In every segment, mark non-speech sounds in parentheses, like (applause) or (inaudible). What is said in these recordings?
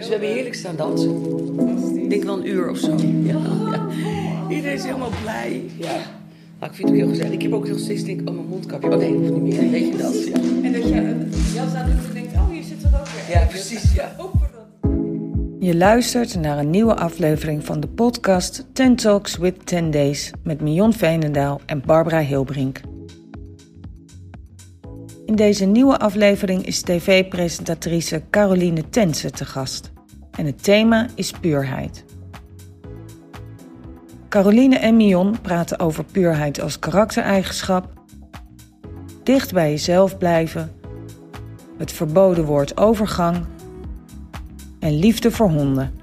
Dus we hebben heerlijk staan dansen. Ik denk wel een uur of zo. Ja, ja. (laughs) Iedereen is helemaal blij. Ja. Maar ik vind het ook heel gezellig. Ik heb ook nog steeds denk, oh mijn mondkapje. Oh nee, hoeft niet meer. Weet je dat? Ja, En dat je een jas aan doet en denkt, oh, hier zit er ook weer. ja precies. Ja. (laughs) Je luistert naar een nieuwe aflevering van de podcast 10 Talks with 10 Days met Mion Veenendaal en Barbara Hilbrink. In deze nieuwe aflevering is tv-presentatrice Caroline Tense te gast. En het thema is puurheid. Caroline en Mion praten over puurheid als karaktereigenschap, dicht bij jezelf blijven, het verboden woord overgang en liefde voor honden.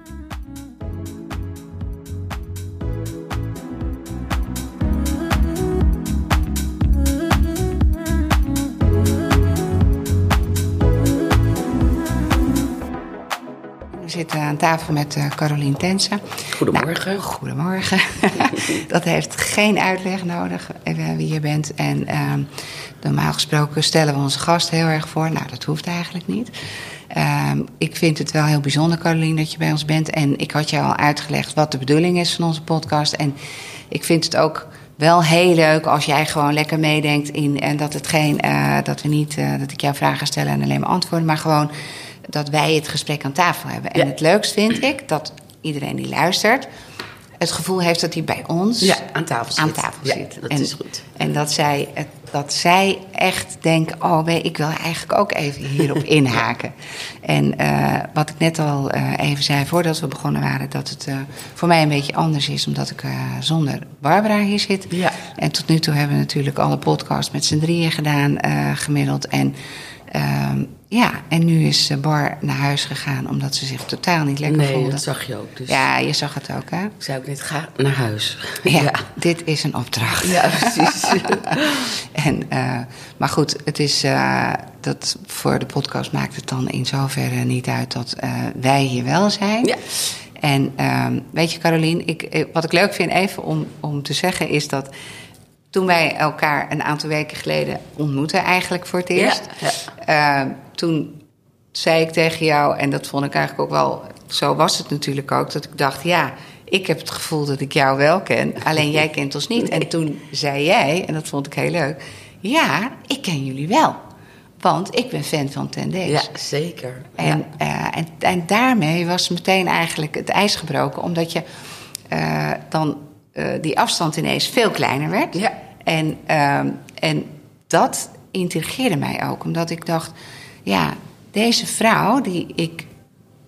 Aan tafel met uh, Carolien Tensen. Goedemorgen. Nou, goedemorgen. (laughs) dat heeft geen uitleg nodig uh, wie je bent. En uh, normaal gesproken stellen we onze gast heel erg voor. Nou, dat hoeft eigenlijk niet. Ehm, ik vind het wel heel bijzonder, Carolien, dat je bij ons bent. En ik had je al uitgelegd wat de bedoeling is van onze podcast. En ik vind het ook wel heel leuk als jij gewoon lekker meedenkt in. En dat het geen. Uh, dat we niet. Uh, dat ik jou vragen stel en alleen maar antwoorden. Maar gewoon dat wij het gesprek aan tafel hebben. En Ja. het leukst vind ik dat iedereen die luistert. het gevoel heeft dat hij bij ons. Ja, aan tafel zit. Aan tafel Ja, zit. dat en, is goed. En dat zij, dat zij echt denken: oh, weet, ik wil eigenlijk ook even hierop (laughs) inhaken. En eh, wat ik net al eh, even zei voordat we begonnen waren, dat het eh, voor mij een beetje anders is, omdat ik zonder Barbara hier zit. Ja. En tot nu toe hebben we natuurlijk alle podcasts met z'n drieën gedaan, gemiddeld. En ehm, ja, en nu is eh, Bar naar huis gegaan omdat ze zich totaal niet lekker Nee, voelde. dat zag je ook. Dus Ja, je zag het ook, hè? ik zei ook net, ga naar huis. Ja, (laughs) dit is een opdracht. Ja, precies. (laughs) En, eh, maar goed, het is, eh, dat voor de podcast maakt het dan in zoverre niet uit dat wij hier wel zijn. Ja. En ehm, weet je, Carolien, ik, wat ik leuk vind even om, om te zeggen is dat toen wij elkaar een aantal weken geleden ontmoetten, eigenlijk voor het eerst, Ja, eh, toen zei ik tegen jou, en dat vond ik eigenlijk ook wel, zo was het natuurlijk ook, dat ik dacht, ja, ik heb het gevoel dat ik jou wel ken, alleen jij kent ons niet. En toen zei jij, en dat vond ik heel leuk, ja, ik ken jullie wel. Want ik ben fan van Ten Days. ja, zeker. En, ja. eh, en, en daarmee was meteen eigenlijk het ijs gebroken, omdat je eh, dan die afstand ineens veel kleiner werd. Ja. En, ehm, en dat intrigeerde mij ook, omdat ik dacht, ja, deze vrouw die ik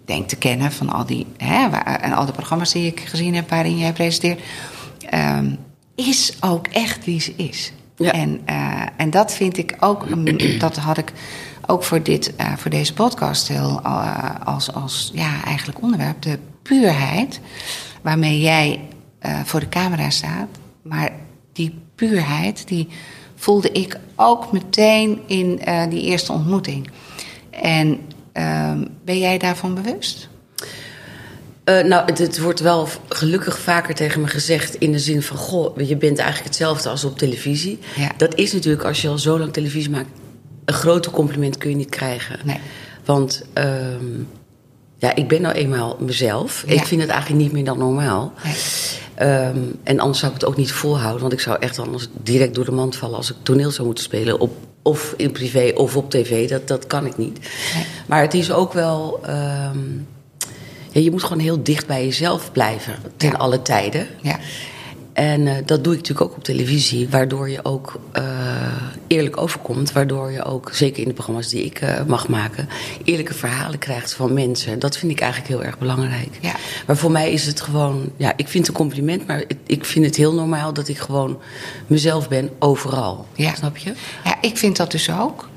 denk te kennen van al die hè, waar- en al de programma's die ik gezien heb waarin jij presenteert, ehm, is ook echt wie ze is. Ja. En, eh, en dat vind ik ook, (clears throat) dat had ik ook voor, dit, eh, voor deze podcast heel eh, als, als ja, eigenlijk onderwerp. De puurheid waarmee jij eh, voor de camera staat. Maar die puurheid, die voelde ik ook meteen in eh, die eerste ontmoeting. En ehm, ben jij daarvan bewust? Eh, nou, het, het wordt wel gelukkig vaker tegen me gezegd in de zin van... goh, je bent eigenlijk hetzelfde als op televisie. Ja. Dat is natuurlijk, als je al zo lang televisie maakt... een groter compliment kun je niet krijgen. Nee. Want ehm, ja, ik ben nou eenmaal mezelf. Ja. Ik vind het eigenlijk niet meer dan normaal. Nee. Ehm, en anders zou ik het ook niet volhouden. Want ik zou echt anders direct door de mand vallen... als ik toneel zou moeten spelen. Op, of in privé of op tv. Dat, dat kan ik niet. Maar het is ook wel... ehm, ja, je moet gewoon heel dicht bij jezelf blijven. Ten Ja. alle tijden. Ja. En eh, dat doe ik natuurlijk ook op televisie. Waardoor je ook eh, eerlijk overkomt. Waardoor je ook, zeker in de programma's die ik eh, mag maken... eerlijke verhalen krijgt van mensen. Dat vind ik eigenlijk heel erg belangrijk. Ja. Maar voor mij is het gewoon... Ja, ik vind het een compliment, maar het- ik vind het heel normaal... dat ik gewoon mezelf ben overal. Ja. Snap je? ja, ik vind dat dus ook.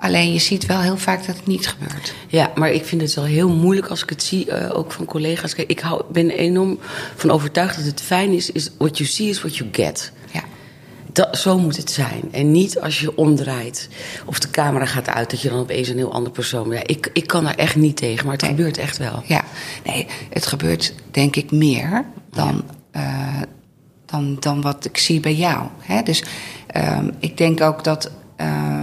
Alleen je ziet wel heel vaak dat het niet gebeurt. Ja, maar ik vind het wel heel moeilijk als ik het zie, eh, ook van collega's. Kijk, ik hou, ben enorm van overtuigd dat het fijn is, is what you see is what you get. Ja. Dat, zo moet het zijn. En niet als je omdraait of de camera gaat uit, dat je dan opeens een heel ander persoon bent. Ja, ik, ik kan daar echt niet tegen, maar het Nee. gebeurt echt wel. Ja, nee, het gebeurt denk ik meer dan, eh, dan, dan wat ik zie bij jou. Hè? Dus ehm, ik denk ook dat ehm,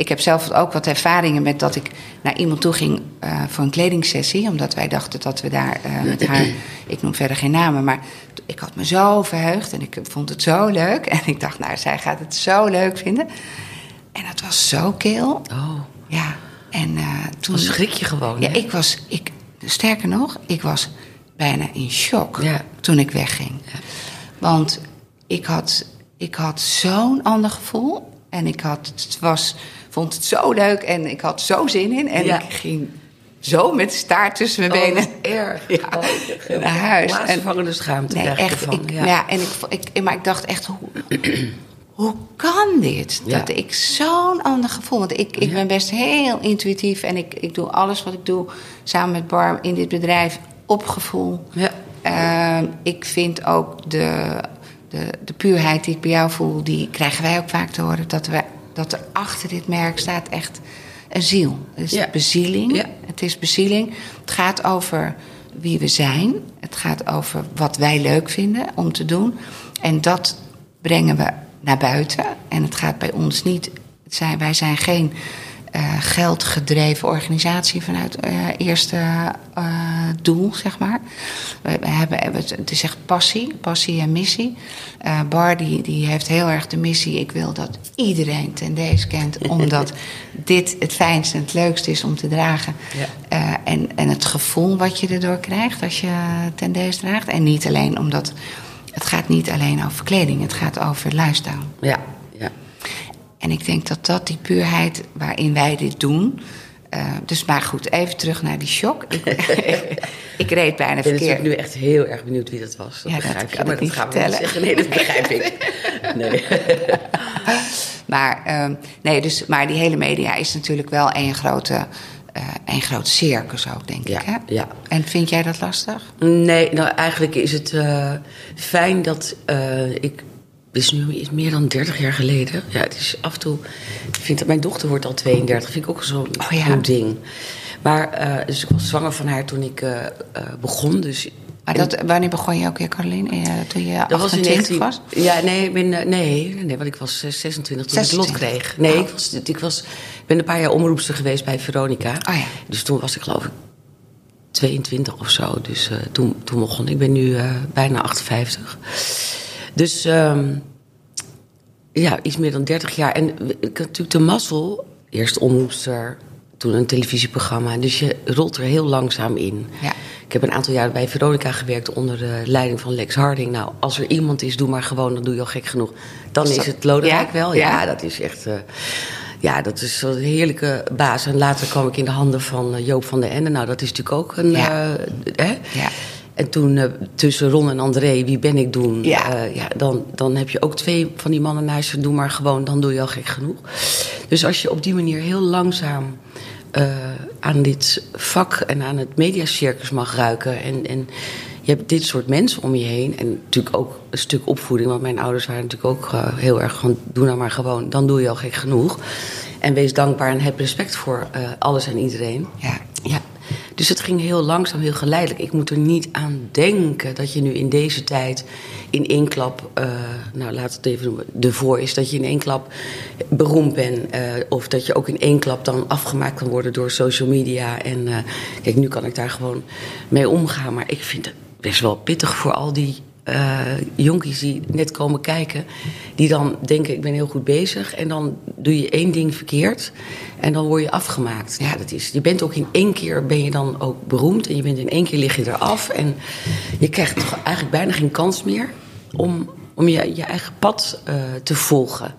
ik heb zelf ook wat ervaringen met dat ik naar iemand toe ging eh, voor een kledingsessie. Omdat wij dachten dat we daar eh, met haar, ik noem verder geen namen, maar ik had me zo verheugd en ik vond het zo leuk. En ik dacht, nou, zij gaat het zo leuk vinden. En dat was zo kil. Oh, Ja, en eh, toen. dan schrik je gewoon. Ja, hè? ik was, ik, sterker nog, ik was bijna in shock Ja. toen ik wegging. Want ik had, ik had zo'n ander gevoel. En ik had, het was, vond het zo leuk en ik had zo zin in. En Ja. ik ging zo met de staart tussen mijn Oh, benen. erg. (laughs) Ja, Oh, naar huis. En- Plaatsvervangende schaamte Nee, echt. ervan. Ik, ja. ja. en ik, ik, maar ik dacht echt, hoe, (clears throat) hoe kan dit? Ja. Dat ik zo'n ander gevoel. Want ik, ik ben best heel intuïtief en ik, ik doe alles wat ik doe samen met Barm in dit bedrijf op gevoel. Ja. Ehm, ik vind ook de, de, de puurheid die ik bij jou voel, die krijgen wij ook vaak te horen. Dat, we, dat er achter dit merk staat echt een ziel. Het is Ja. bezieling. Ja. Het is bezieling. Het gaat over wie we zijn. Het gaat over wat wij leuk vinden om te doen. En dat brengen we naar buiten. En het gaat bij ons niet. Zijn, wij zijn geen eh, geldgedreven organisatie vanuit eh eerste eh, doel, zeg maar. We, hebben, het is echt passie, passie en missie. Bar die, die heeft heel erg de missie. Ik wil dat iedereen ten deze kent, (laughs) omdat dit het fijnste en het leukste is om te dragen. Ja. En, en het gevoel wat je erdoor krijgt als je ten deze draagt. En niet alleen omdat het gaat niet alleen over kleding, het gaat over lifestyle. Ja. En ik denk dat dat die puurheid waarin wij dit doen. eh, dus maar goed, even terug naar die shock. Ik, (laughs) ik reed bijna Ik ben verkeerd. nu echt heel erg benieuwd wie dat was. Dat Ja, dat begrijp ik. kan maar ik dat gaan we niet zeggen. Nee, dat (laughs) begrijp ik. Nee. (laughs) Maar, ehm, nee, dus, maar die hele media is natuurlijk wel één grote, eh één grote circus ook, denk Ja, ik. Hè? ja. En vind jij dat lastig? Nee, nou eigenlijk is het eh, fijn dat ik. Dit is nu meer dan 30 jaar geleden. Ja, het is af en toe. Ik vind dat mijn dochter wordt al 32. Vind ik ook zo'n Oh ja. ding. Maar eh, dus ik was zwanger van haar toen ik eh, eh, begon. Dus Maar dat, wanneer begon je ook weer, Caroline? Toen je dat was in 28 19, was? Ja, nee, ik ben, nee, nee, want ik was eh, 26 toen ik het lot 26. kreeg. Nee, Oh. ik, was, ik was, ik ben een paar jaar omroepster geweest bij Veronica. Oh ja. Dus toen was ik geloof ik 22 of zo. Dus toen, toen begon ik. Ik ben nu bijna 58. Dus ehm, ja, iets meer dan 30 jaar. En ik had natuurlijk de mazzel. Eerst omroepster, toen een televisieprogramma. Dus je rolt er heel langzaam in. Ja. Ik heb een aantal jaren bij Veronica gewerkt onder de leiding van Lex Harding. Nou, als er iemand is, doe maar gewoon, dan doe je al gek genoeg. Dan Is het Lodewijk Ja? wel. Ja. Ja, dat is echt... eh, ja, dat is zo'n heerlijke baas. En later kwam ik in de handen van eh, Joop van der Ende. Nou, dat is natuurlijk ook een... Ja. eh, hè? Ja. En toen eh, tussen Ron en André, wie ben ik doen? Ja. Eh, ja, dan, dan heb je ook twee van die mannen naast je. Doe maar gewoon, dan doe je al gek genoeg. Dus als je op die manier heel langzaam eh, aan dit vak en aan het mediacircus mag ruiken. En, en je hebt dit soort mensen om je heen. En natuurlijk ook een stuk opvoeding. Want mijn ouders waren natuurlijk ook heel erg van... doe nou maar gewoon, dan doe je al gek genoeg. En wees dankbaar en heb respect voor alles en iedereen. Ja. Ja, dus het ging heel langzaam, heel geleidelijk. Ik moet er niet aan denken dat je nu in deze tijd in één klap, eh, nou laat het even noemen, de voor is dat je in één klap beroemd bent. eh, of dat je ook in één klap dan afgemaakt kan worden door social media. En eh, kijk, nu kan ik daar gewoon mee omgaan. Maar ik vind het best wel pittig voor al die eh jonkies die net komen kijken. Die dan denken, ik ben heel goed bezig. En dan doe je één ding verkeerd. En dan word je afgemaakt. Ja, dat is. Je bent ook in één keer ben je dan ook beroemd. En je bent in één keer lig je eraf. En je krijgt toch eigenlijk bijna geen kans meer om, om je, je eigen pad eh, te volgen.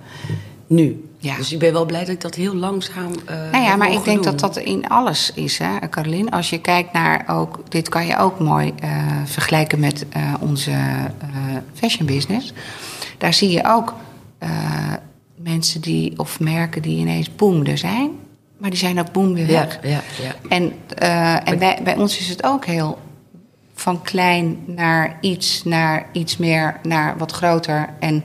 Nu. Ja. Dus ik ben wel blij dat ik dat heel langzaam. eh Nou ja, maar ik denk doen. dat dat in alles is, hè, Caroline. Als je kijkt naar ook, dit kan je ook mooi eh, vergelijken met eh, onze fashion business. Daar zie je ook mensen die, of merken die ineens boom er zijn, maar die zijn ook boom weer Ja, weg. ja, ja. En, eh, en bij, bij ons is het ook heel van klein naar iets, naar iets meer, naar wat groter. En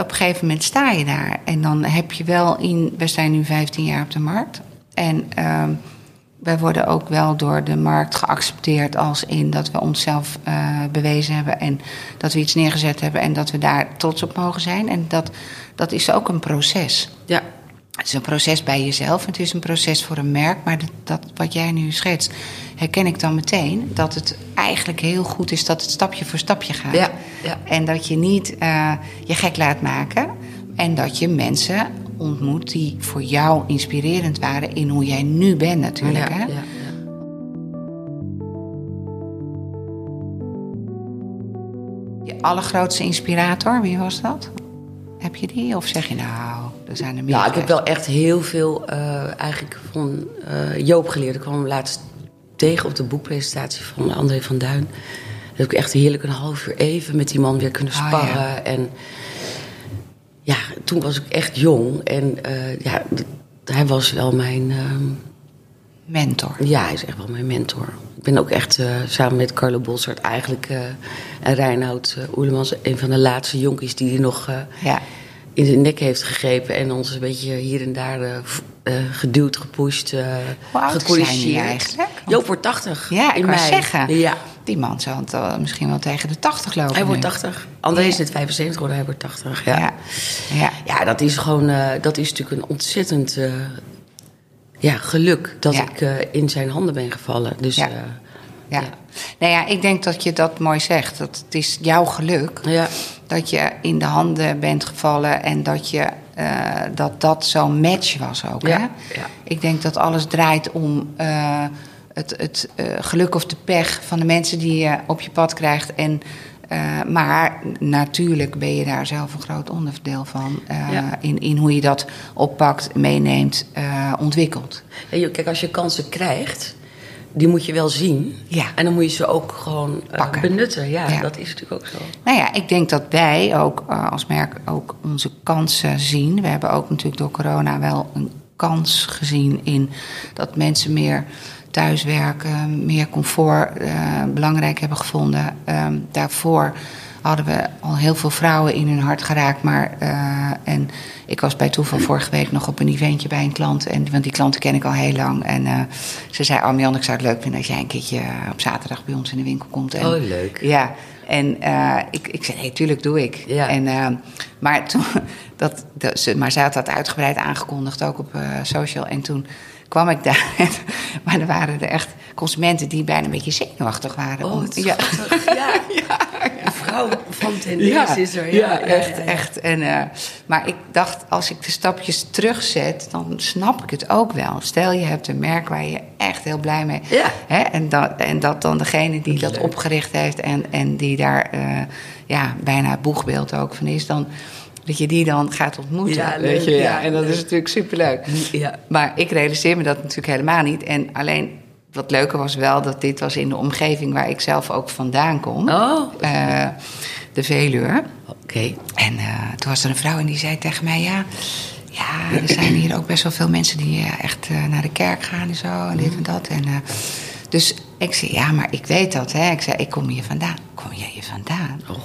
op een gegeven moment sta je daar. En dan heb je wel in. We zijn nu 15 jaar op de markt. En ehm, wij worden ook wel door de markt geaccepteerd als in dat we onszelf eh, bewezen hebben. En dat we iets neergezet hebben en dat we daar trots op mogen zijn. En dat, dat is ook een proces. Ja, het is een proces bij jezelf, het is een proces voor een merk. Maar dat, dat, wat jij nu schetst, herken ik dan meteen. Dat het eigenlijk heel goed is dat het stapje voor stapje gaat. Ja, ja. En dat je niet eh, je gek laat maken. En dat je mensen ontmoet die voor jou inspirerend waren in hoe jij nu bent natuurlijk. ja, hè? ja, ja. Je allergrootste inspirator, wie was dat? Heb je die? Of zeg je nou, er zijn er meer Nou, ik heb wel echt heel veel eh, eigenlijk van eh, Joop geleerd. Ik kwam hem laatst tegen op de boekpresentatie van André van Duin. Dat heb ik echt heerlijk een half uur even met die man weer kunnen Ah, sparren. ja. En ja, toen was ik echt jong. En eh, ja, hij was wel mijn... ehm, Mentor. ja, hij is echt wel mijn mentor. Ik ben ook echt samen met Carlo Bolsart eigenlijk... en Reinoud Oerlemans, een van de laatste jonkies die hij nog... Ja. In de nek heeft gegrepen en ons een beetje hier en daar eh, geduwd, gepusht, is gecorrigeerd. Joop wordt 80. Ja, ik wou zeggen. Ja, Die man zal het misschien wel tegen de 80 lopen. hij wordt nu. 80. André is net 75 geworden, hij wordt 80. Ja, Ja. ja. ja. dat is gewoon, eh, dat is natuurlijk een ontzettend ja, geluk dat ik in zijn handen ben gevallen. Dus Ja. ja. Nou ja, ik denk dat je dat mooi zegt. Dat het is jouw geluk ja. dat je in de handen bent gevallen en dat je, eh, dat, dat zo'n match was ook. Ja, Hè? ja. Ik denk dat alles draait om eh, het, het eh, geluk of de pech van de mensen die je op je pad krijgt. En, maar natuurlijk ben je daar zelf een groot onderdeel van. in, in hoe je dat oppakt, meeneemt, ontwikkelt. Kijk, als je kansen krijgt, die moet je wel zien. Ja. En dan moet je ze ook gewoon eh, Pakken. benutten. Ja, Ja. dat is natuurlijk ook zo. Nou ja, ik denk dat wij ook eh, als merk ook onze kansen zien. We hebben ook natuurlijk door corona wel een kans gezien in dat mensen meer thuiswerken, meer comfort eh, belangrijk hebben gevonden. Ehm, daarvoor hadden we al heel veel vrouwen in hun hart geraakt. Maar, eh, en ik was bij toeval vorige week nog op een eventje bij een klant. En, want die klanten ken ik al heel lang. En eh, ze zei, oh Jan, ik zou het leuk vinden als jij een keertje op zaterdag bij ons in de winkel komt. En, Oh, leuk. ja, en eh, ik, ik zei, nee, tuurlijk doe ik. Ja. En, eh, maar, toen, (laughs) dat, dat, ze, maar ze had dat uitgebreid aangekondigd, ook op eh, social. En toen kwam ik daar. (laughs) maar er waren er echt consumenten die bijna een beetje zenuwachtig waren. Oh, om- ja. Ja. (laughs) Van (laughs) ten Ja, eerste is er. ja, Ja, echt, echt. En, eh, maar ik dacht, als ik de stapjes terugzet, dan snap ik het ook wel. Stel, je hebt een merk waar je echt heel blij mee Ja. Hè, en, dat, en dat dan degene die dat opgericht heeft en, en die daar eh, ja, bijna boegbeeld ook van is, dan dat je die dan gaat ontmoeten. Ja, weet je? Ja, ja, en dat is natuurlijk superleuk. Ja. Maar ik realiseer me dat natuurlijk helemaal niet. En alleen wat leuker was wel dat dit was in de omgeving waar ik zelf ook vandaan kom. Oh, Eh, de Veluwe. oké. En eh, toen was er een vrouw en die zei tegen mij: Ja, ja er zijn hier ook best wel veel mensen die eh, echt naar de kerk gaan en zo en dit en dat. En, dus ik zei: Ja, maar ik weet dat. Hè. Ik zei: Ik kom hier vandaan. Kom jij hier vandaan? Oh.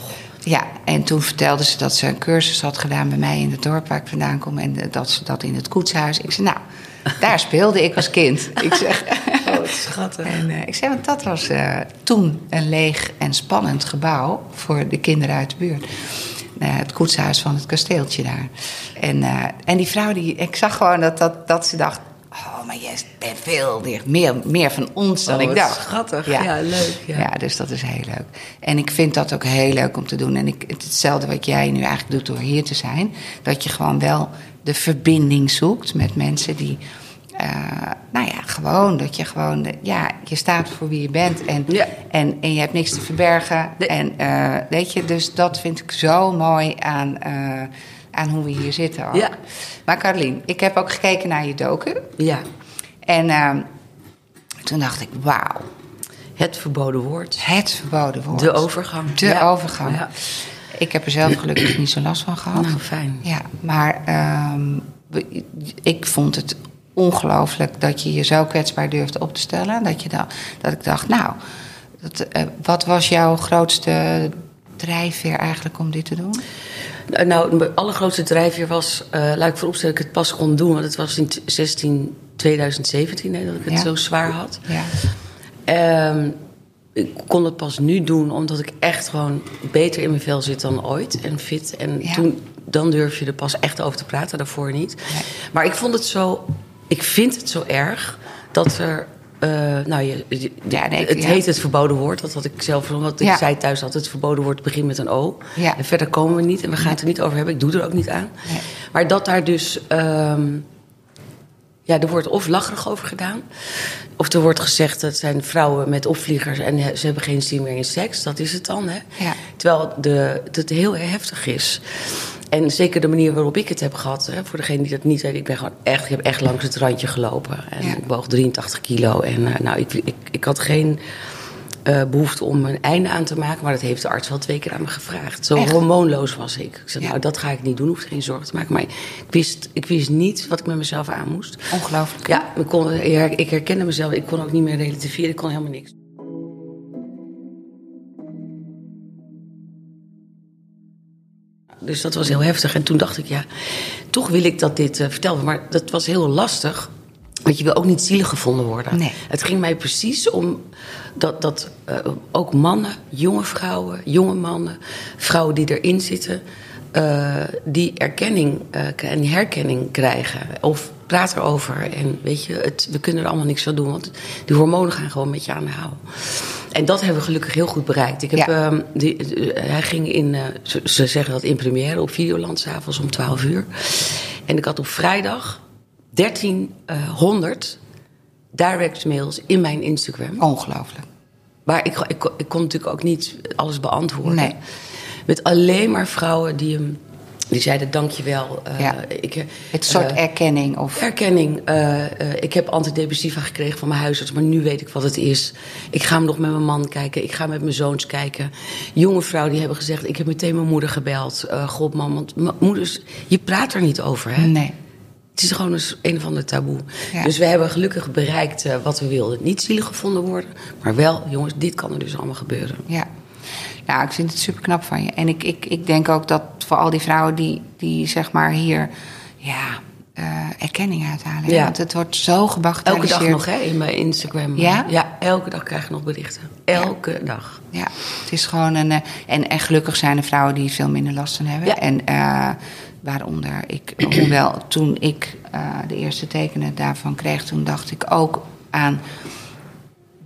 Ja, en toen vertelde ze dat ze een cursus had gedaan bij mij in het dorp waar ik vandaan kom. En dat ze dat in het koetshuis. Ik zei: Nou, daar speelde ik als kind. Ik zeg. (laughs) Oh, wat schattig. En eh, ik zei, want dat was eh, toen een leeg en spannend gebouw voor de kinderen uit de buurt. Eh, het koetshuis van het kasteeltje daar. En, en die vrouw, die, ik zag gewoon dat, dat, dat ze dacht... Oh, maar jij bent veel meer, meer, meer van ons dan Oh, ik dacht. schattig. Ja, leuk, ja. dus dat is heel leuk. En ik vind dat ook heel leuk om te doen. En ik, het hetzelfde wat jij nu eigenlijk doet door hier te zijn. Dat je gewoon wel de verbinding zoekt met mensen die... eh, nou ja, gewoon dat je gewoon, ja, je staat voor wie je bent en, Ja. en, en je hebt niks te verbergen. En eh, weet je, dus dat vind ik zo mooi aan, eh, aan hoe we hier zitten. Ook. Ja. Maar Carolien, ik heb ook gekeken naar je docu. Ja, En toen dacht ik, wauw, het verboden woord. het verboden woord. De overgang. De Ja. overgang. Ja. Ik heb er zelf gelukkig niet zo last van gehad. Nou, fijn. Ja, maar ehm, ik vond het ongelooflijk dat je je zo kwetsbaar durfde op te stellen. Dat, je da dat ik dacht, nou, dat, eh, wat was jouw grootste drijfveer eigenlijk om dit te doen? Nou, mijn allergrootste drijfveer was, eh laat ik vooropstellen dat ik het pas kon doen. Want het was in t- 16, 2017 hè, dat ik het Ja. zo zwaar had. Ja, Ehm, ik kon het pas nu doen omdat ik echt gewoon beter in mijn vel zit dan ooit en fit. En Ja. toen dan durf je er pas echt over te praten, daarvoor niet. Maar ik vond het zo, ik vind het zo erg dat er. eh, nou, je, je- Ja, nee, het ja. heet het verboden woord. Dat had ik zelf, want ik Ja. zei thuis altijd: het verboden woord begint met een O. En verder komen we niet en we gaan het er niet over hebben. Ik doe er ook niet aan. Maar dat daar dus. ehm, ja, er wordt of lacherig over gedaan. Of er wordt gezegd dat het zijn vrouwen met opvliegers en ze hebben geen zin meer in seks. Dat is het dan, hè? Ja. Terwijl de, dat het heel heftig is. En zeker de manier waarop ik het heb gehad, hè, voor degene die dat niet weet, ik ben gewoon echt, ik heb echt langs het randje gelopen. En Ja. ik woog 83 kilo. En eh, nou, ik, ik, ik had geen eh, behoefte om een einde aan te maken, maar dat heeft de arts wel twee keer aan me gevraagd. Zo Echt? hormoonloos was ik. Ik zei, Ja. nou, dat ga ik niet doen, hoef geen zorgen te maken. Maar ik wist, ik wist niet wat ik met mezelf aan moest. Ongelooflijk. Ja, ik, kon, ik herkende mezelf. Ik kon ook niet meer relativeren. Ik kon helemaal niks. Dus dat was heel heftig. En toen dacht ik, ja, toch wil ik dat dit vertellen. Maar dat was heel lastig. Want je wil ook niet zielig gevonden worden. Nee. Het ging mij precies om dat, dat eh, ook mannen, jonge vrouwen, jonge mannen, vrouwen die erin zitten, eh, die erkenning en die herkenning krijgen. Of praat erover. En weet je, het, we kunnen er allemaal niks aan doen, want die hormonen gaan gewoon met je aan de hou. En dat hebben we gelukkig heel goed bereikt. Ik heb, Ja. ehm, die, eh, hij ging in, eh, ze, ze zeggen dat in première op Videoland, s'avonds om 12 uur. En ik had op vrijdag 1300 direct mails in mijn Instagram. Ongelooflijk. Maar ik, ik, ik kon natuurlijk ook niet alles beantwoorden. Nee. Met alleen maar vrouwen die hem. Die zeiden dankjewel. eh Ja. ik, Het soort eh, erkenning of... Erkenning. eh, eh, ik heb antidepressiva gekregen van mijn huisarts, maar nu weet ik wat het is. Ik ga hem nog met mijn man kijken. Ik ga met mijn zoons kijken. Jonge vrouwen die hebben gezegd: Ik heb meteen mijn moeder gebeld. Eh God, man, want moeders, je praat er niet over, hè? Nee. Het is gewoon een, een of ander taboe. Ja. Dus we hebben gelukkig bereikt eh, wat we wilden. Niet zielig gevonden worden, maar wel, jongens, dit kan er dus allemaal gebeuren. Ja. Nou, ik vind het super knap van je. En ik, ik, ik denk ook dat voor al die vrouwen die, die zeg maar hier ja, eh, erkenning uithalen. Ja. Want het wordt zo gebagatelliseerd. Elke dag nog, hè, in mijn Instagram. Ja? Ja, elke dag krijg je nog berichten. Elke dag. Ja, het is gewoon een. eh, en, en gelukkig zijn er vrouwen die veel minder last van hebben. Ja. En eh, waaronder ik, (clears throat) hoewel toen ik de eerste tekenen daarvan kreeg, toen dacht ik ook aan.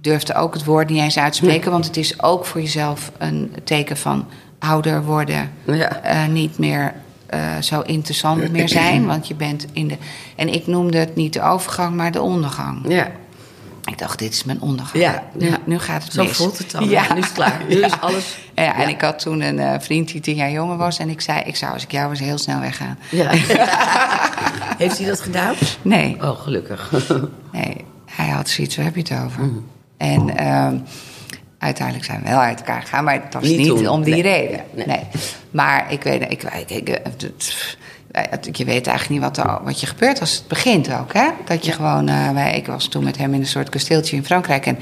Durfde ook het woord niet eens uitspreken, want het is ook voor jezelf een teken van ouder worden. Ja. eh, niet meer eh, zo interessant meer zijn, want je bent in de. En ik noemde het niet de overgang, maar de ondergang. Ja. Ik dacht, dit is mijn ondergang. Ja, nu, ja. nu gaat het Zo mis. voelt het dan. Ja, nu is het klaar. Nu is alles- Ja, en ik had toen een eh, vriend die tien jaar jonger was. En ik zei, ik zou als ik jou was heel snel weggaan. ja. (laughs) Heeft hij dat gedaan? Nee, Oh, gelukkig. nee. Hij had zoiets, waar heb je het over? Mm. En ehm, uiteindelijk zijn we wel uit elkaar gegaan. Maar het was Niet om die Nee. reden. Nee. Nee. Maar ik weet, ik, ik, ik, het- je weet eigenlijk niet wat, er, wat je gebeurt als het begint ook. Hè? Dat je gewoon, eh, wij, ik was toen met hem in een soort kasteeltje in Frankrijk. En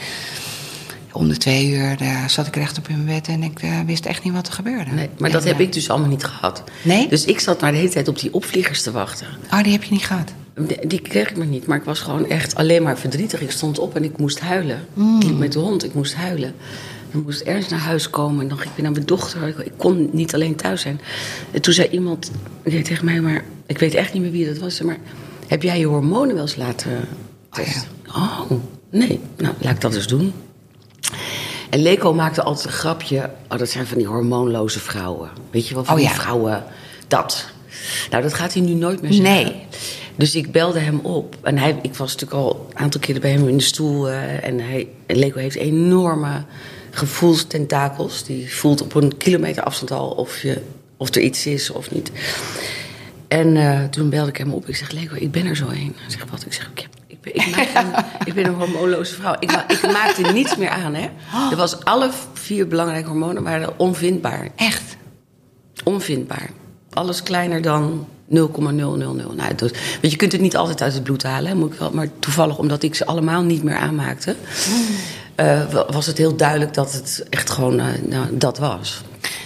om de twee uur eh, zat ik rechtop in mijn bed en ik eh, wist echt niet wat er gebeurde. Nee, maar En, dat heb ik dus allemaal niet gehad. Nee? Dus ik zat maar de hele tijd op die opvliegers te wachten. Oh, die heb je niet gehad. Die kreeg ik maar niet, maar ik was gewoon echt alleen maar verdrietig. Ik stond op en ik moest huilen. Mm. Ik liep met de hond, ik moest huilen. Ik moest ergens naar huis komen en dan ging ik weer naar mijn dochter. Ik, ik kon niet alleen thuis zijn. En toen zei iemand tegen mij, maar ik weet echt niet meer wie dat was. Maar heb jij je hormonen wel eens laten testen? Oh, nee. Nou, laat ik dat eens doen. En Leko maakte altijd een grapje. Oh, dat zijn van die hormoonloze vrouwen. Weet je wel, van Oh, die vrouwen. Dat. Nou, dat gaat hij nu nooit meer zeggen. Nee. Dus ik belde hem op. En hij, ik was natuurlijk al een aantal keren bij hem in de stoel. eh, en hij, Leko heeft enorme gevoelstentakels. Die voelt op een kilometer afstand al of, je, of er iets is of niet. En eh, toen belde ik hem op. Ik zeg, Leko, ik ben er zo heen. Hij zegt, wat? Ik zeg, ik, heb, ik, ben, ik, maak (laughs) een, ik ben een hormoonloze vrouw. Ik, ma- ik maakte niets meer aan, hè. Er was alle vier belangrijke hormonen waren onvindbaar. Echt? Onvindbaar. Alles kleiner dan 0,000. Nou, dus, want je kunt het niet altijd uit het bloed halen. Hè, moet ik wel, maar toevallig, omdat ik ze allemaal niet meer aanmaakte... eh, wa- was het heel duidelijk dat het echt gewoon eh, nou, dat was.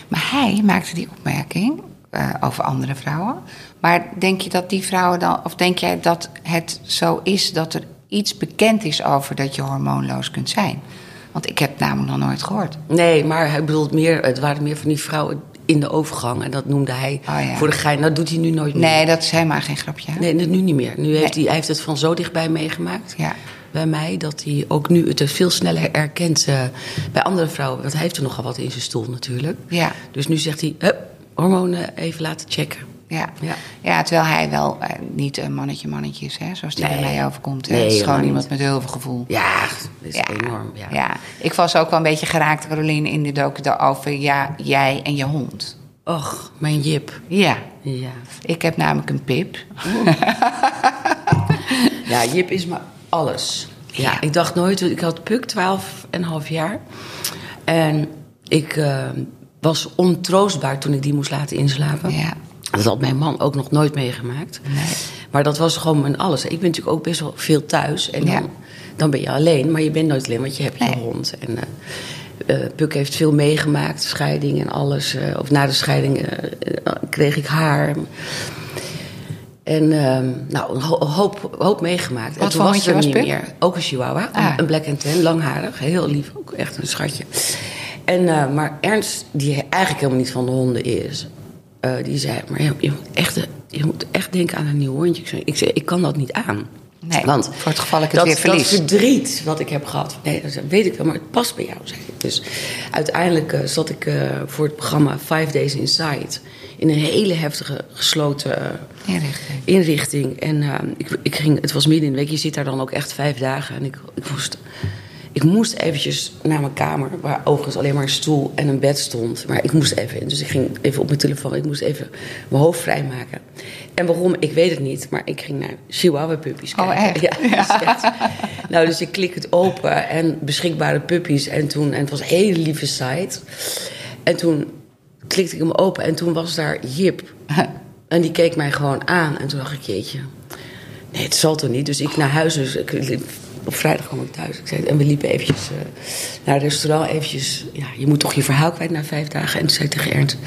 Maar hij maakte die opmerking eh, over andere vrouwen. Maar denk je dat die vrouwen dan, of denk jij dat het zo is dat er iets bekend is over dat je hormoonloos kunt zijn? Want ik heb het namelijk nog nooit gehoord. Nee, maar hij bedoelt meer, het waren meer van die vrouwen in de overgang. En dat noemde hij Oh, ja. voor de gein. Dat doet hij nu nooit meer. Nee, dat is helemaal geen grapje. hè? Nee, dat nu niet meer. Nu heeft Nee. hij, hij heeft het van zo dichtbij meegemaakt. Ja. Bij mij, dat hij ook nu het veel sneller erkent eh, bij andere vrouwen. Want hij heeft er nogal wat in zijn stoel natuurlijk. Ja. Dus nu zegt hij, hup, hormonen even laten checken. Ja. Ja. Ja. terwijl hij wel eh, niet een mannetje mannetje is, hè, zoals die Nee. bij mij overkomt. hè. Nee, het is gewoon helemaal iemand met heel veel gevoel. Ja, dat is enorm. Ja. ja. ik was ook wel een beetje geraakt, Caroline, in de docu over ja, jij en je hond. Och, mijn Jip. Ja, Ja. ik heb namelijk een pip. ja, Jip is maar alles. Ja, Ja. ik dacht nooit, ik had Puk, 12 en een half jaar. En ik eh, was ontroostbaar toen ik die moest laten inslapen. Ja. Dat had mijn man ook nog nooit meegemaakt. Maar dat was gewoon mijn alles. Ik ben natuurlijk ook best wel veel thuis. En Ja. dan, dan ben je alleen, maar je bent nooit alleen, want je hebt je Nee. hond. En eh, eh, Puk heeft veel meegemaakt, scheiding en alles. eh, of na de scheiding kreeg ik haar. En ehm, nou, een ho- hoop, hoop meegemaakt. Wat en toen voor was er was niet Puk? meer. Ook een chihuahua, een- Ah. een black and tan, langharig. Heel lief, ook echt een schatje. En, maar Ernst, die eigenlijk helemaal niet van de honden is... eh, die zei, maar je, moet echt, je moet echt denken aan een nieuw hondje. Ik zei, ik, zei, ik kan dat niet aan. Nee, Want voor het geval ik het dat, weer verlies. Dat verdriet wat ik heb gehad, nee, dat weet ik wel, maar het past bij jou, ik. Dus uiteindelijk eh, zat ik eh, voor het programma Five Days Inside... in een hele heftige, gesloten... Inrichting. inrichting. En eh, ik, ik ging, het was midden in de week, je zit daar dan ook echt vijf dagen. En ik, ik, moest, ik moest eventjes naar mijn kamer, waar overigens alleen maar een stoel en een bed stond. Maar ik moest even in. Dus ik ging even op mijn telefoon, ik moest even mijn hoofd vrijmaken. En waarom, ik weet het niet, maar ik ging naar Chihuahua puppies Oh, kijken. echt? (laughs) Ja, is echt. Nou, dus ik klik het open en beschikbare puppies. En, toen, en het was een hele lieve site. En toen klikte ik hem open en toen was daar Jip. (laughs) En die keek mij gewoon aan. En toen dacht ik, jeetje, nee, het zal toch niet? Dus ik naar huis. Dus ik, op vrijdag kwam ik thuis. Ik zei, en we liepen eventjes eh, naar het restaurant. Eventjes, ja, je moet toch je verhaal kwijt na vijf dagen. En toen zei ik tegen Ernst,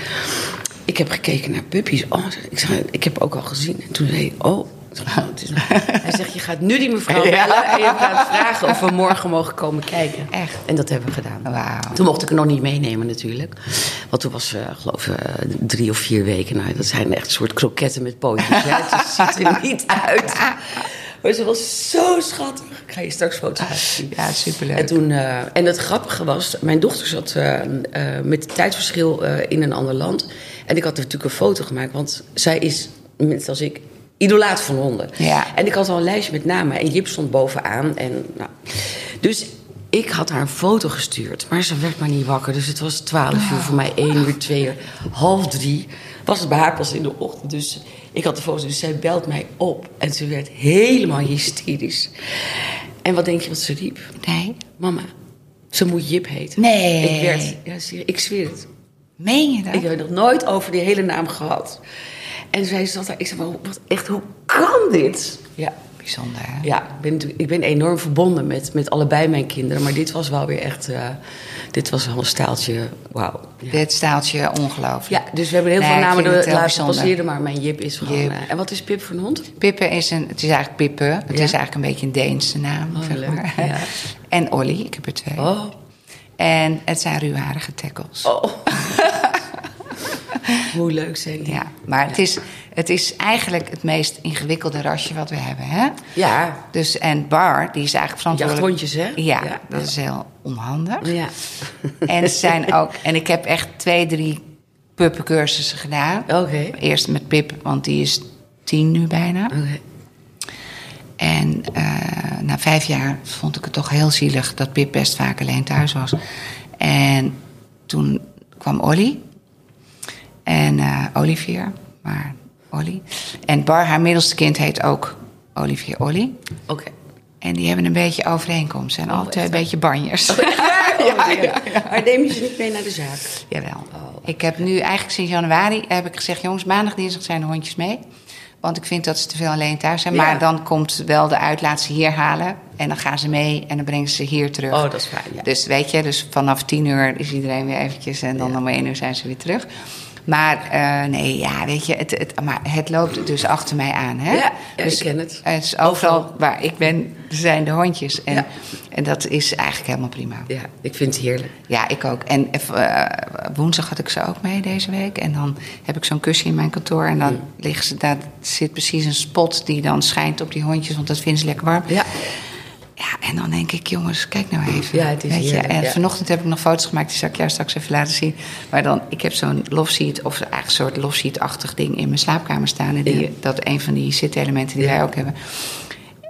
ik heb gekeken naar puppies. Oh, ik, zei, ik heb ook al gezien. En toen zei oh... Ik oh, het is (laughs) Hij zegt, je gaat nu die mevrouw bellen en je gaat vragen of we morgen mogen komen kijken. Echt? En dat hebben we gedaan. Toen mocht ik er nog niet meenemen natuurlijk. Want toen was, eh geloof ik, eh, drie of vier weken. Nou, dat zijn echt een soort kroketten met pootjes. Het ziet er niet uit. (laughs) Maar ze was zo schattig. Ik ga je straks foto's laten zien. Ja, superleuk. En, toen, eh, en het grappige was, mijn dochter zat eh, eh, met het tijdverschil in een ander land. En ik had natuurlijk een foto gemaakt, want zij is, net als ik, idolaat van honden. Ja. En ik had al een lijstje met namen en Jip stond bovenaan. En, nou, dus ik had haar een foto gestuurd, maar ze werd maar niet wakker. Dus het was twaalf uur voor mij, één uur, twee uur, half drie. Was het bij haar pas in de ochtend. Dus ik had de foto, dus zij belt mij op. En ze werd helemaal hysterisch. En wat denk je wat ze riep? Nee. Mama, ze moet Jip heten. Nee. Ik werd, ja, ik zweer het. Meen je dat? Ik heb nog nooit over die hele naam gehad. En zij zat daar, ik zei, maar wat, echt, hoe kan dit? Ja, Bijzonder, hè? ja ik, ben, ik ben enorm verbonden met, met allebei mijn kinderen. Maar dit was wel weer echt, eh, dit was wel een staaltje, wauw. Ja. Dit staaltje ongelooflijk. ja, dus we hebben heel Nee, veel namen laten bijzonder. passeren. Maar mijn Jip is gewoon... Jip. eh, en wat is Pip voor een hond? Pippe is een, het is eigenlijk Pippe. Het Ja? is eigenlijk een beetje een Deense naam, Oh, zeg leuk, maar. ja. (laughs) En Olly, ik heb er twee. Oh, En het zijn ruwharige tackles. oh. (laughs) (laughs) hoe leuk zijn die? Ja, maar Het, is, het is eigenlijk het meest ingewikkelde rasje wat we hebben, hè? Ja, Dus, en Bar, die is eigenlijk verantwoordelijk... Jachthondjes, hè? Ja, Ja. dat is heel onhandig. ja. (laughs) En zijn ook... En ik heb echt twee, drie puppencursussen gedaan. Oké. Eerst met Pip, want die is tien nu bijna. Oké. En eh, na vijf jaar vond ik het toch heel zielig dat Pip best vaak alleen thuis was. En toen kwam Olly. En eh, Olivier, maar Olly. En Bar, haar middelste kind, heet ook Olivier Olly. Oké. En die hebben een beetje overeenkomst. Zijn alle twee een beetje banjers. (laughs) ja, ja, Maar neem je ze niet mee naar de zaak? Jawel. Ik heb nu eigenlijk sinds januari heb ik gezegd... jongens, maandag, dinsdag zijn de hondjes mee. Want ik vind dat ze te veel alleen thuis zijn. Maar dan komt wel de uit, laat ze hier halen. En dan gaan ze mee en dan brengen ze hier terug. Oh, dat is fijn. Dus weet je, dus vanaf tien uur is iedereen weer eventjes... en dan om één uur zijn ze weer terug. Maar eh, nee, ja, weet je, het, het, maar het loopt dus achter mij aan. Hè? Ja, ja, dus, ik ken het. Het is overal waar ik ben, zijn de hondjes. En, Ja. en dat is eigenlijk helemaal prima. Ja, ik vind het heerlijk. Ja, ik ook. En eh, woensdag had ik ze ook mee deze week. En dan heb ik zo'n kussen in mijn kantoor. En dan liggen ze daar zit precies een spot die dan schijnt op die hondjes, want dat vinden ze lekker warm. Ja. Ja, en dan denk ik, jongens, kijk nou even. Ja, het is Weet je? heerlijk, En ja. vanochtend heb ik nog foto's gemaakt, die zal ik jou straks even laten zien. Maar dan, ik heb zo'n loveseat, of eigenlijk een soort loveseat-achtig ding in mijn slaapkamer staan. En die, Ja. dat is een van die zitelementen die wij ook hebben.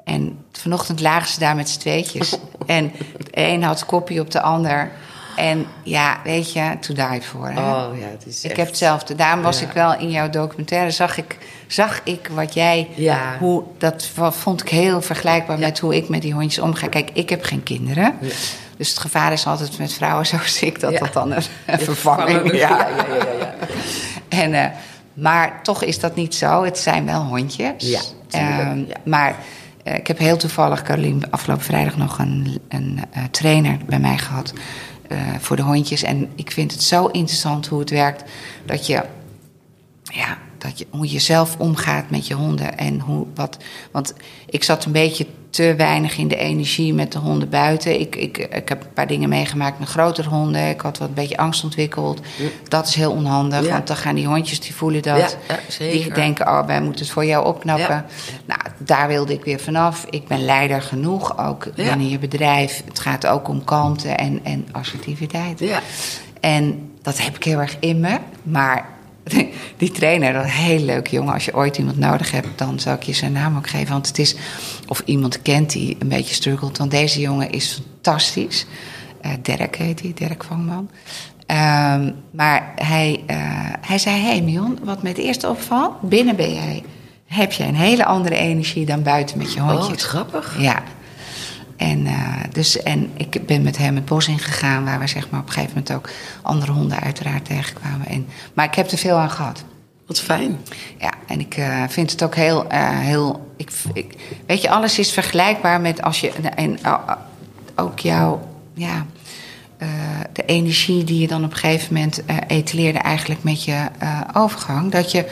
En vanochtend lagen ze daar met z'n tweetjes. (laughs) En de een had koppie op de ander. En ja, weet je, to die for. Hè? Oh ja, het is Ik echt- heb hetzelfde. Daarom was Ja. ik wel in jouw documentaire. Zag ik, zag ik wat jij. Ja. Hoe, dat vond ik heel vergelijkbaar met hoe ik met die hondjes omga. Kijk, ik heb geen kinderen. Dus het gevaar is altijd met vrouwen (laughs) zoals ik dat dat dan een, een (laughs) vervanging Ja, ja. ja, ja, ja. En, eh, maar toch is dat niet zo. Het zijn wel hondjes. Ja, Ehm. Maar eh, ik heb heel toevallig, Caroline, afgelopen vrijdag nog een, een eh, trainer bij mij gehad eh, voor de hondjes. En ik vind het zo interessant hoe het werkt dat je ja, dat je, hoe je zelf omgaat met je honden. En hoe, wat, want ik zat een beetje te weinig in de energie met de honden buiten. Ik, ik, ik heb een paar dingen meegemaakt met grotere honden. Ik had wat een beetje angst ontwikkeld. Dat is heel onhandig, Ja. want dan gaan die hondjes, die voelen dat. Ja, ja, zeker. Die denken, oh, wij moeten het voor jou opknappen. Nou, daar wilde ik weer vanaf. Ik ben leider genoeg, ook binnen je bedrijf. Het gaat ook om kalmte en, en assertiviteit. Ja. En dat heb ik heel erg in me. Maar (laughs) die trainer, dat een heel leuk jongen. Als je ooit iemand nodig hebt, dan zou ik je zijn naam ook geven. Want het is, of iemand kent die een beetje struggelt. Want deze jongen is fantastisch. Eh Dirk heet hij, Dirk Vangman. Ehm, maar hij, eh, hij zei, hey Mion, wat me het eerste opvalt... binnen ben jij, heb je een hele andere energie dan buiten met je Oh, hondjes. wat grappig. Ja. En, eh, dus, en ik ben met hem het bos ingegaan, waar we zeg maar, op een gegeven moment ook andere honden uiteraard tegenkwamen. En, maar ik heb er veel aan gehad. Wat fijn. Ja, en ik eh, vind het ook heel. eh, heel ik, ik, weet je, alles is vergelijkbaar met als je. En, ook jouw. Ja, de energie die je dan op een gegeven moment etaleerde, eigenlijk met je overgang. Dat je.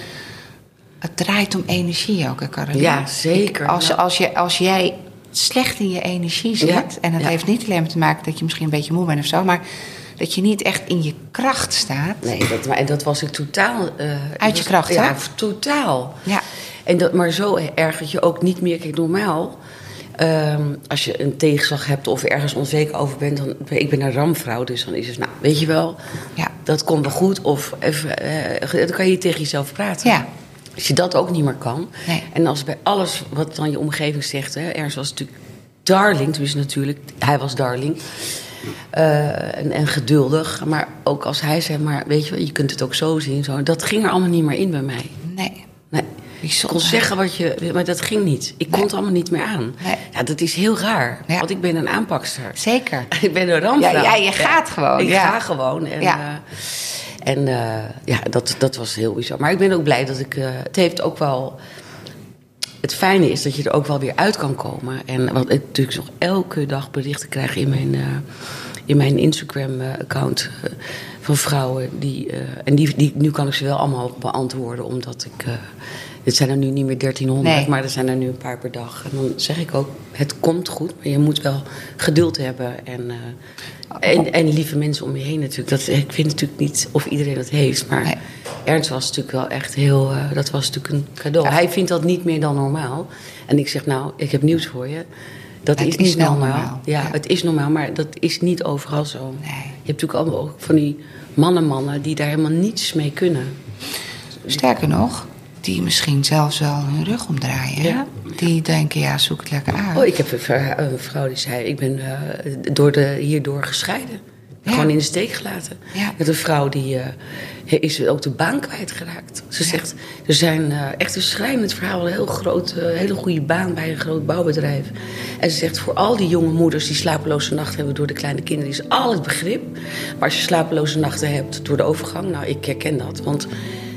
Het draait om energie ook, Caroline? Ja, zeker. Ik- als, als, je, als jij slecht in je energie zit. Ja, En dat ja. heeft niet alleen te maken dat je misschien een beetje moe bent of zo. Maar dat je niet echt in je kracht staat. Nee, dat, maar, en dat was ik totaal... eh, Uit je was- kracht, Ja, hè? totaal. Ja. En dat, maar zo erg dat je ook niet meer... Kijk, normaal, ehm, als je een tegenslag hebt of ergens onzeker over bent... Dan, ik ben een ramvrouw, dus dan is het, nou, weet je wel... Ja. Dat komt wel goed, of even, eh, dan kan je tegen jezelf praten. Ja. Als je dat ook niet meer kan. Nee. En als bij alles wat dan je omgeving zegt... Hè, ergens was natuurlijk darling, dus natuurlijk, hij was darling... Eh, en, en geduldig. Maar ook als hij zei, maar weet je wel, je kunt het ook zo zien. Zo, dat ging er allemaal niet meer in bij mij. Nee. Nee. Je kon zeggen wat je... Maar dat ging niet. Ik kon het allemaal niet meer aan. Nee. Ja, dat is heel raar. Ja. Want ik ben een aanpakster. Zeker. (laughs) Ik ben een ramvrouw. Ja, ja, je gaat gewoon, Ik ja. ga gewoon. En, Ja. eh, en eh, ja, dat, dat was heel bizar. Maar ik ben ook blij dat ik... eh, het heeft ook wel... Het fijne is dat je er ook wel weer uit kan komen. En wat ik natuurlijk nog elke dag berichten krijg in mijn, eh, in mijn Instagram-account van vrouwen. Die, en die, die, nu kan ik ze wel allemaal beantwoorden, omdat ik. Het zijn er nu niet meer 1300, Nee. maar er zijn er nu een paar per dag. En dan zeg ik ook: het komt goed, maar je moet wel geduld hebben. En, eh, en, en lieve mensen om je heen natuurlijk. Dat, ik vind natuurlijk niet of iedereen dat heeft, maar. Nee. Ernst was natuurlijk wel echt heel. eh, dat was natuurlijk een cadeau. Hij vindt dat niet meer dan normaal. En ik zeg, nou, ik heb nieuws voor je. Dat Het is niet normaal. normaal. Ja, Ja. het is normaal, maar dat is niet overal zo. Nee. Je hebt natuurlijk allemaal ook van die mannen-mannen die daar helemaal niets mee kunnen. Sterker nog, die misschien zelfs wel hun rug omdraaien. Ja. Die denken, ja, zoek het lekker uit. Oh, ik heb een vrou- een vrouw die zei: Ik ben eh, door de, hierdoor gescheiden. Ja. Gewoon in de steek gelaten. Ja. Met een vrouw die eh, is ook de baan kwijtgeraakt. Ze zegt: Er zijn eh, echt een schrijnend verhaal. Een heel groot, hele goede baan bij een groot bouwbedrijf. En ze zegt: Voor al die jonge moeders die slapeloze nachten hebben door de kleine kinderen, is al het begrip. Maar als je slapeloze nachten hebt door de overgang, nou, ik herken dat. Want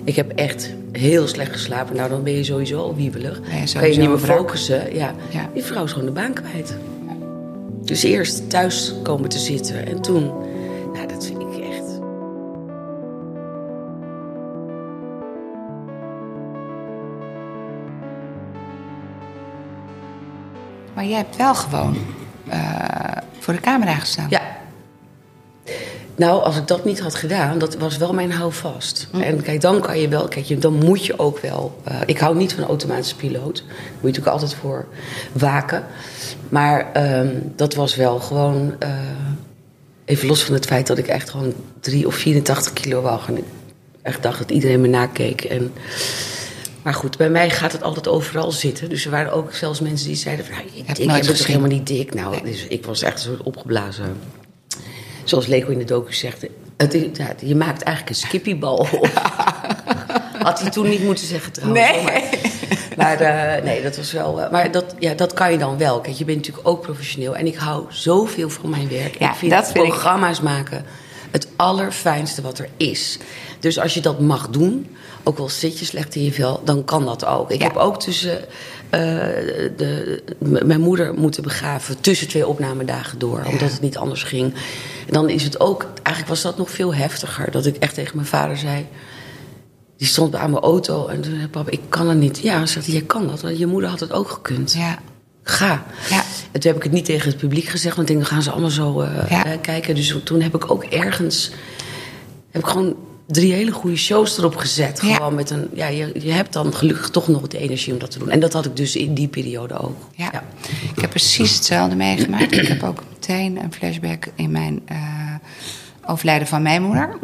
ik heb echt heel slecht geslapen. Nou, dan ben je sowieso al wiebelig. Ja, kan je niet meer focussen. Ja. Die vrouw is gewoon de baan kwijt. Dus eerst thuis komen te zitten en toen... Nou, dat vind ik echt... Maar jij hebt wel gewoon eh, voor de camera gestaan. Ja, nou, als ik dat niet had gedaan, dat was wel mijn houvast. En kijk, dan kan je wel, kijk, dan moet je ook wel. eh, ik hou niet van een automatische piloot. Daar moet je natuurlijk altijd voor waken. Maar ehm, dat was wel gewoon. eh, even los van het feit dat ik echt gewoon 3 of 84 kilo woog. En ik echt dacht dat iedereen me nakeek. En, maar goed, bij mij gaat het altijd overal zitten. Dus er waren ook zelfs mensen die zeiden: van, nou, Heb bent toch gezien. helemaal niet dik. Nou, dus ik was echt een soort opgeblazen. Zoals Leko in de docu zegt, het, ja, je maakt eigenlijk een skippiebal. (laughs) Had hij toen niet moeten zeggen trouwens. Nee. Maar, maar, eh, nee, dat was wel... eh, maar dat, ja, dat kan je dan wel. Kijk, je bent natuurlijk ook professioneel. En ik hou zoveel van mijn werk. Ja, ik vind dat vind ik- programma's maken het allerfijnste wat er is. Dus als je dat mag doen, ook al zit je slecht in je vel, dan kan dat ook. Ik Ja. heb ook tussen eh, de, mijn moeder moeten begraven tussen twee opnamedagen door, omdat het niet anders ging. En dan is het ook, eigenlijk was dat nog veel heftiger, dat ik echt tegen mijn vader zei. Die stond aan mijn auto en toen zei papa, ik kan het niet. Ja, zegt hij, jij kan dat, want je moeder had het ook gekund. Ja. Ga. Ja. En toen heb ik het niet tegen het publiek gezegd, want ik denk, dan gaan ze allemaal zo eh, Ja. eh, kijken. Dus toen heb ik ook ergens, heb ik gewoon drie hele goede shows erop gezet. Ja. Gewoon met een, ja, je, je hebt dan gelukkig toch nog de energie om dat te doen. En dat had ik dus in die periode ook. Ja. Ik heb precies hetzelfde meegemaakt. ik heb ook meteen een flashback in mijn eh, overlijden van mijn moeder.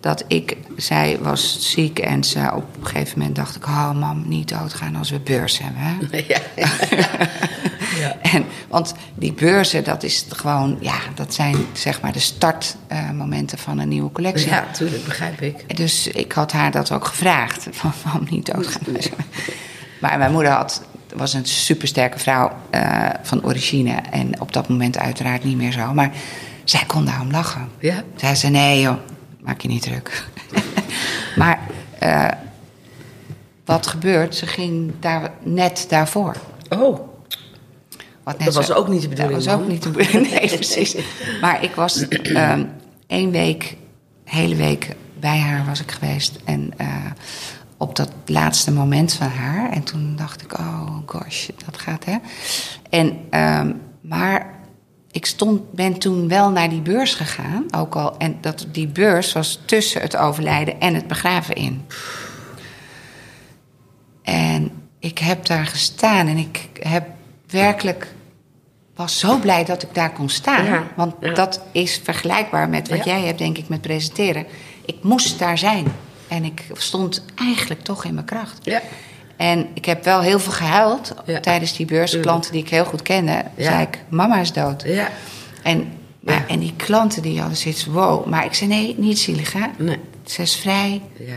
Dat ik, zij was ziek en ze, op een gegeven moment dacht ik... oh mam, niet doodgaan als we beurs hebben. Hè? (laughs) (laughs) Ja. En, want die beurzen, dat is gewoon, ja, dat zijn zeg maar de startmomenten van een nieuwe collectie. ja, tuurlijk, begrijp ik. Dus ik had haar dat ook gevraagd. (laughs) Van waarom niet doodgaan? Maar mijn moeder had, was een supersterke vrouw eh, van origine. En op dat moment uiteraard niet meer zo. Maar zij kon daarom lachen. Ja. Zij zei, nee joh, maak je niet druk. (laughs) maar eh, wat gebeurt? Ze ging daar, net daarvoor. Oh, Wat net Dat was zo- ook niet de bedoeling, Dat was ook niet de bedoeling. (laughs) Nee, precies. Maar ik was ehm één week, hele week bij haar was ik geweest. En eh, op dat laatste moment van haar. En toen dacht ik, oh gosh, dat gaat hè. En, ehm, maar ik stond, ben toen wel naar die beurs gegaan. Ook al, en dat, die beurs was tussen het overlijden en het begraven in. En ik heb daar gestaan en ik heb werkelijk was zo blij dat ik daar kon staan. Ja, Want ja. dat is vergelijkbaar met wat Ja. jij hebt, denk ik, met presenteren. Ik moest daar zijn. En ik stond eigenlijk toch in mijn kracht. En ik heb wel heel veel gehuild Ja. tijdens die beurs. Tuurlijk. Klanten die ik heel goed kende, zei ik, mama is dood. Ja. En, maar, en die klanten die hadden zoiets, wow. Maar ik zei, nee, niet zielig, hè. Nee. Ze is vrij, Ja.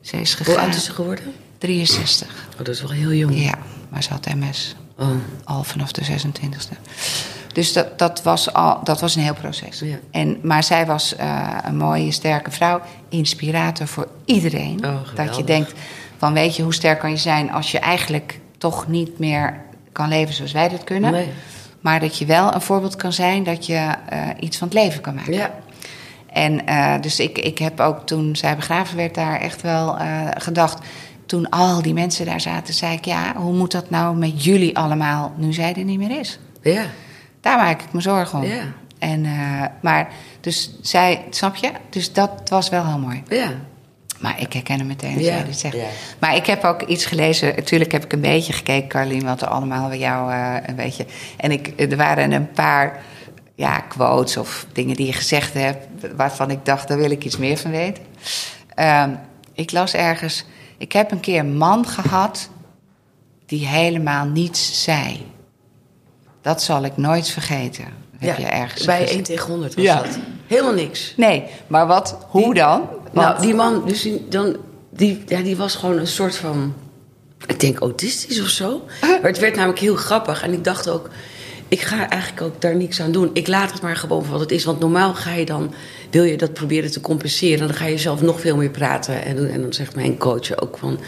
ze is Hoe gegaan. oud is ze geworden? 63. Oh, dat is wel heel jong. Ja, maar ze had MS. Oh. Al vanaf de 26e. Dus dat, dat, was, al, dat was een heel proces. Ja. En, maar zij was eh, een mooie, sterke vrouw. Inspirator voor iedereen. Oh, dat je denkt, van weet je, hoe sterk kan je zijn... als je eigenlijk toch niet meer kan leven zoals wij dat kunnen. Nee. Maar dat je wel een voorbeeld kan zijn dat je eh, iets van het leven kan maken. Ja. En eh, dus ik, ik heb ook toen zij begraven werd daar echt wel eh, gedacht. Toen al die mensen daar zaten, zei ik: Ja, hoe moet dat nou met jullie allemaal nu zij er niet meer is? Ja. Daar maak ik me zorgen om. Ja. En, maar dus zij, snap je? Dus dat was wel heel mooi. Ja. Maar ik herken hem meteen als Ja, jij dit zegt. ja. Maar ik heb ook iets gelezen. Natuurlijk heb ik een beetje gekeken, Carlien, wat er allemaal bij jou eh, een beetje. En ik, er waren een paar ja, quotes of dingen die je gezegd hebt, waarvan ik dacht, daar wil ik iets meer van weten. Ehm, ik las ergens. Ik heb een keer een man gehad die helemaal niets zei. Dat zal ik nooit vergeten. Heb je ergens Bij gezien. 1 tegen 100 was Ja. dat. Helemaal niks. Nee, maar wat? Hoe dan? Nou, die man, dus die, dan, die, ja, die was gewoon een soort van, ik denk autistisch of zo. Maar het werd namelijk heel grappig. En ik dacht ook, ik ga eigenlijk ook daar niks aan doen. Ik laat het maar gewoon voor wat het is. Want normaal ga je dan, wil je dat proberen te compenseren. En dan ga je zelf nog veel meer praten en doen. En dan zegt mijn coach ook van,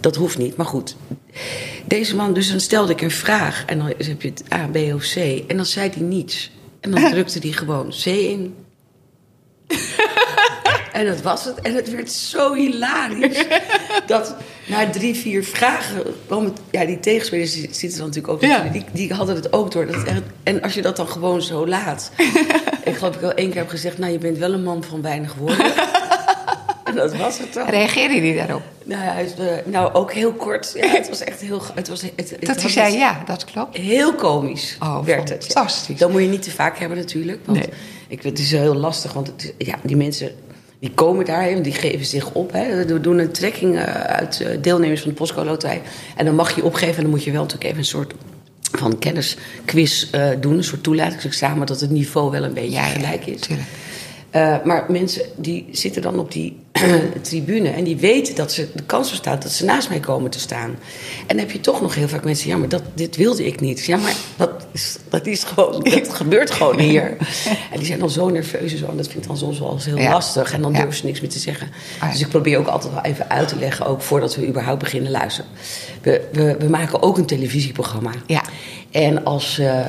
dat hoeft niet. Maar goed, deze man, dus dan stelde ik een vraag. En dan heb je het A, B of C. En dan zei hij niets. En dan drukte hij gewoon C in. (laughs) En dat was het. En het werd zo hilarisch. (laughs) dat na drie, vier vragen... kwam het- ja, die tegenspelers zitten dan natuurlijk ook... Ja. Die, die hadden het ook door. Dat echt, en als je dat dan gewoon zo laat... (laughs) ik geloof ik wel één keer heb gezegd... nou, je bent wel een man van weinig woorden. (laughs) en dat was het dan. Reageerde hij daarop? Nou, ja, eh, nou, ook heel kort. Ja, het was echt heel... Het was, het, het Dat hij zei, ja, dat klopt. Heel komisch Oh, werd het. ja. fantastisch. Dat moet je niet te vaak hebben natuurlijk. Want Nee. ik, het is heel lastig, want het, ja, die mensen die komen daarheen, die geven zich op. Hè. We doen een trekking eh, uit eh, deelnemers van de Postco Loterij. En dan mag je opgeven en dan moet je wel natuurlijk even een soort van kennisquiz eh, doen. Een soort toelatingsexamen, dat het niveau wel een beetje Ja, gelijk is. maar mensen die zitten dan op die (clears throat) tribune en die weten dat ze de kans bestaat dat ze naast mij komen te staan. En dan heb je toch nog heel vaak mensen, ja, maar dat, dit wilde ik niet. Ja, maar dat is, dat is gewoon, dat (laughs) gebeurt gewoon hier. En die zijn dan zo nerveus en zo, en dat vind ik dan soms wel eens heel Ja. lastig. En dan Ja. durven ze niks meer te zeggen. Ah, ja. Dus ik probeer ook altijd wel even uit te leggen, ook voordat we überhaupt beginnen luisteren. We, we, we maken ook een televisieprogramma. Ja. En als, eh,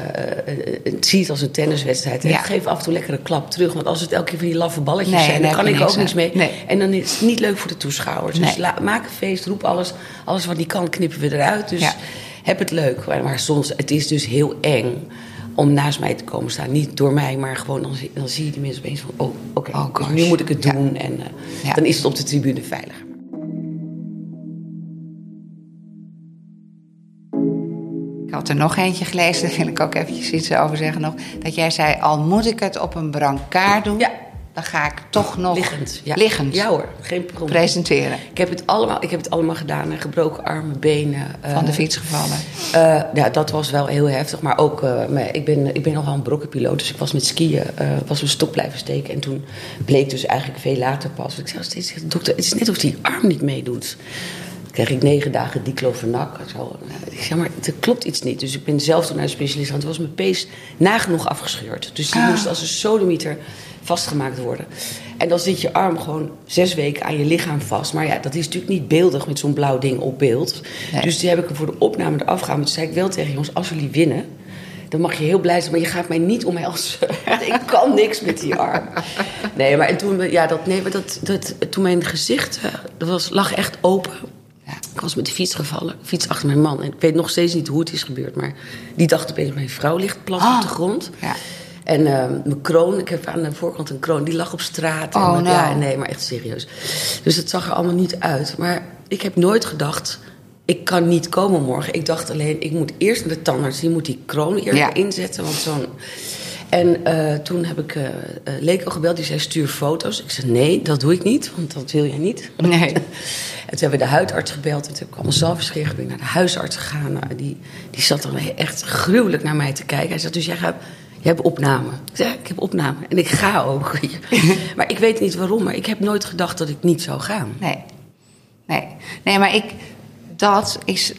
zie het als een tenniswedstrijd. Ja. Geef af en toe lekker een klap terug. Want als het elke keer van die laffe balletjes Nee, zijn... dan kan ik ook niks mee. Nee. En dan is het niet leuk voor de toeschouwers. Dus la- maak een feest, roep alles. Alles wat niet kan, knippen we eruit. Dus Ja. heb het leuk. Maar, maar soms, het is dus heel eng om naast mij te komen staan. Niet door mij, maar gewoon dan, zie- dan zie je die mensen opeens van... Oh, oké, Oh, dus nu moet ik het Ja. doen. En dan is het op de tribune veiliger. Had er nog eentje gelezen, daar wil ik ook eventjes iets over zeggen nog. Dat jij zei, al moet ik het op een brancard doen, Ja. dan ga ik toch nog Liggend. Ja. liggend Ja hoor, geen probleem. presenteren. Ik heb het allemaal, ik heb het allemaal gedaan. Gebroken armen, benen. Van de eh, fiets gevallen. Eh, ja, dat was wel heel heftig. Maar ook, eh, ik, ben, ik ben nogal een brokkenpiloot. Dus ik was met skiën, eh was mijn stok blijven steken. En toen bleek dus eigenlijk veel later pas. Ik zei steeds dokter, het is net of die arm niet meedoet. Kreeg ik negen dagen diclofenac. Zo. Ik zei, maar er klopt iets niet. Dus ik ben zelf toen naar de specialist gaan. Toen was mijn pees nagenoeg afgescheurd. Dus die Ah. moest als een sodemieter vastgemaakt worden. En dan zit je arm gewoon zes weken aan je lichaam vast. Maar ja, dat is natuurlijk niet beeldig met zo'n blauw ding op beeld. Nee. Dus die heb ik er voor de opname eraf gehaald. Maar toen zei ik wel tegen jongens, als jullie winnen... dan mag je heel blij zijn, maar je gaat mij niet omhelzen. (laughs) ik kan niks met die arm. Nee, maar en toen, ja, dat, nee, maar dat, dat, toen mijn gezicht eh, dat was, lag echt open... Ja. Ik was met de fiets gevallen, fiets achter mijn man. En ik weet nog steeds niet hoe het is gebeurd. Maar die dacht opeens, mijn vrouw ligt plat Ah. op de grond. Ja. En eh, mijn kroon, ik heb aan de voorkant een kroon, die lag op straat. En Oh. Ja, nee, maar echt serieus. Dus het zag er allemaal niet uit. Maar ik heb nooit gedacht, ik kan niet komen morgen. Ik dacht alleen, ik moet eerst naar de tandarts. Die moet die kroon eerst Ja. inzetten. Want zo'n... En eh, toen heb ik eh eh, Leko gebeld, die zei stuur foto's. Ik zei nee, dat doe ik niet, want dat wil jij niet. Nee. (laughs) En toen hebben we de huidarts gebeld. En toen heb ik allemaal ik naar de huisarts gegaan. Nou, die, die zat dan echt gruwelijk naar mij te kijken. Hij zei, dus jij, gaat, jij hebt opname. Ik ik heb opname. En ik ga ook. (laughs) maar ik weet niet waarom. Maar ik heb nooit gedacht dat ik niet zou gaan. Nee. Nee. Nee, maar ik... Dat is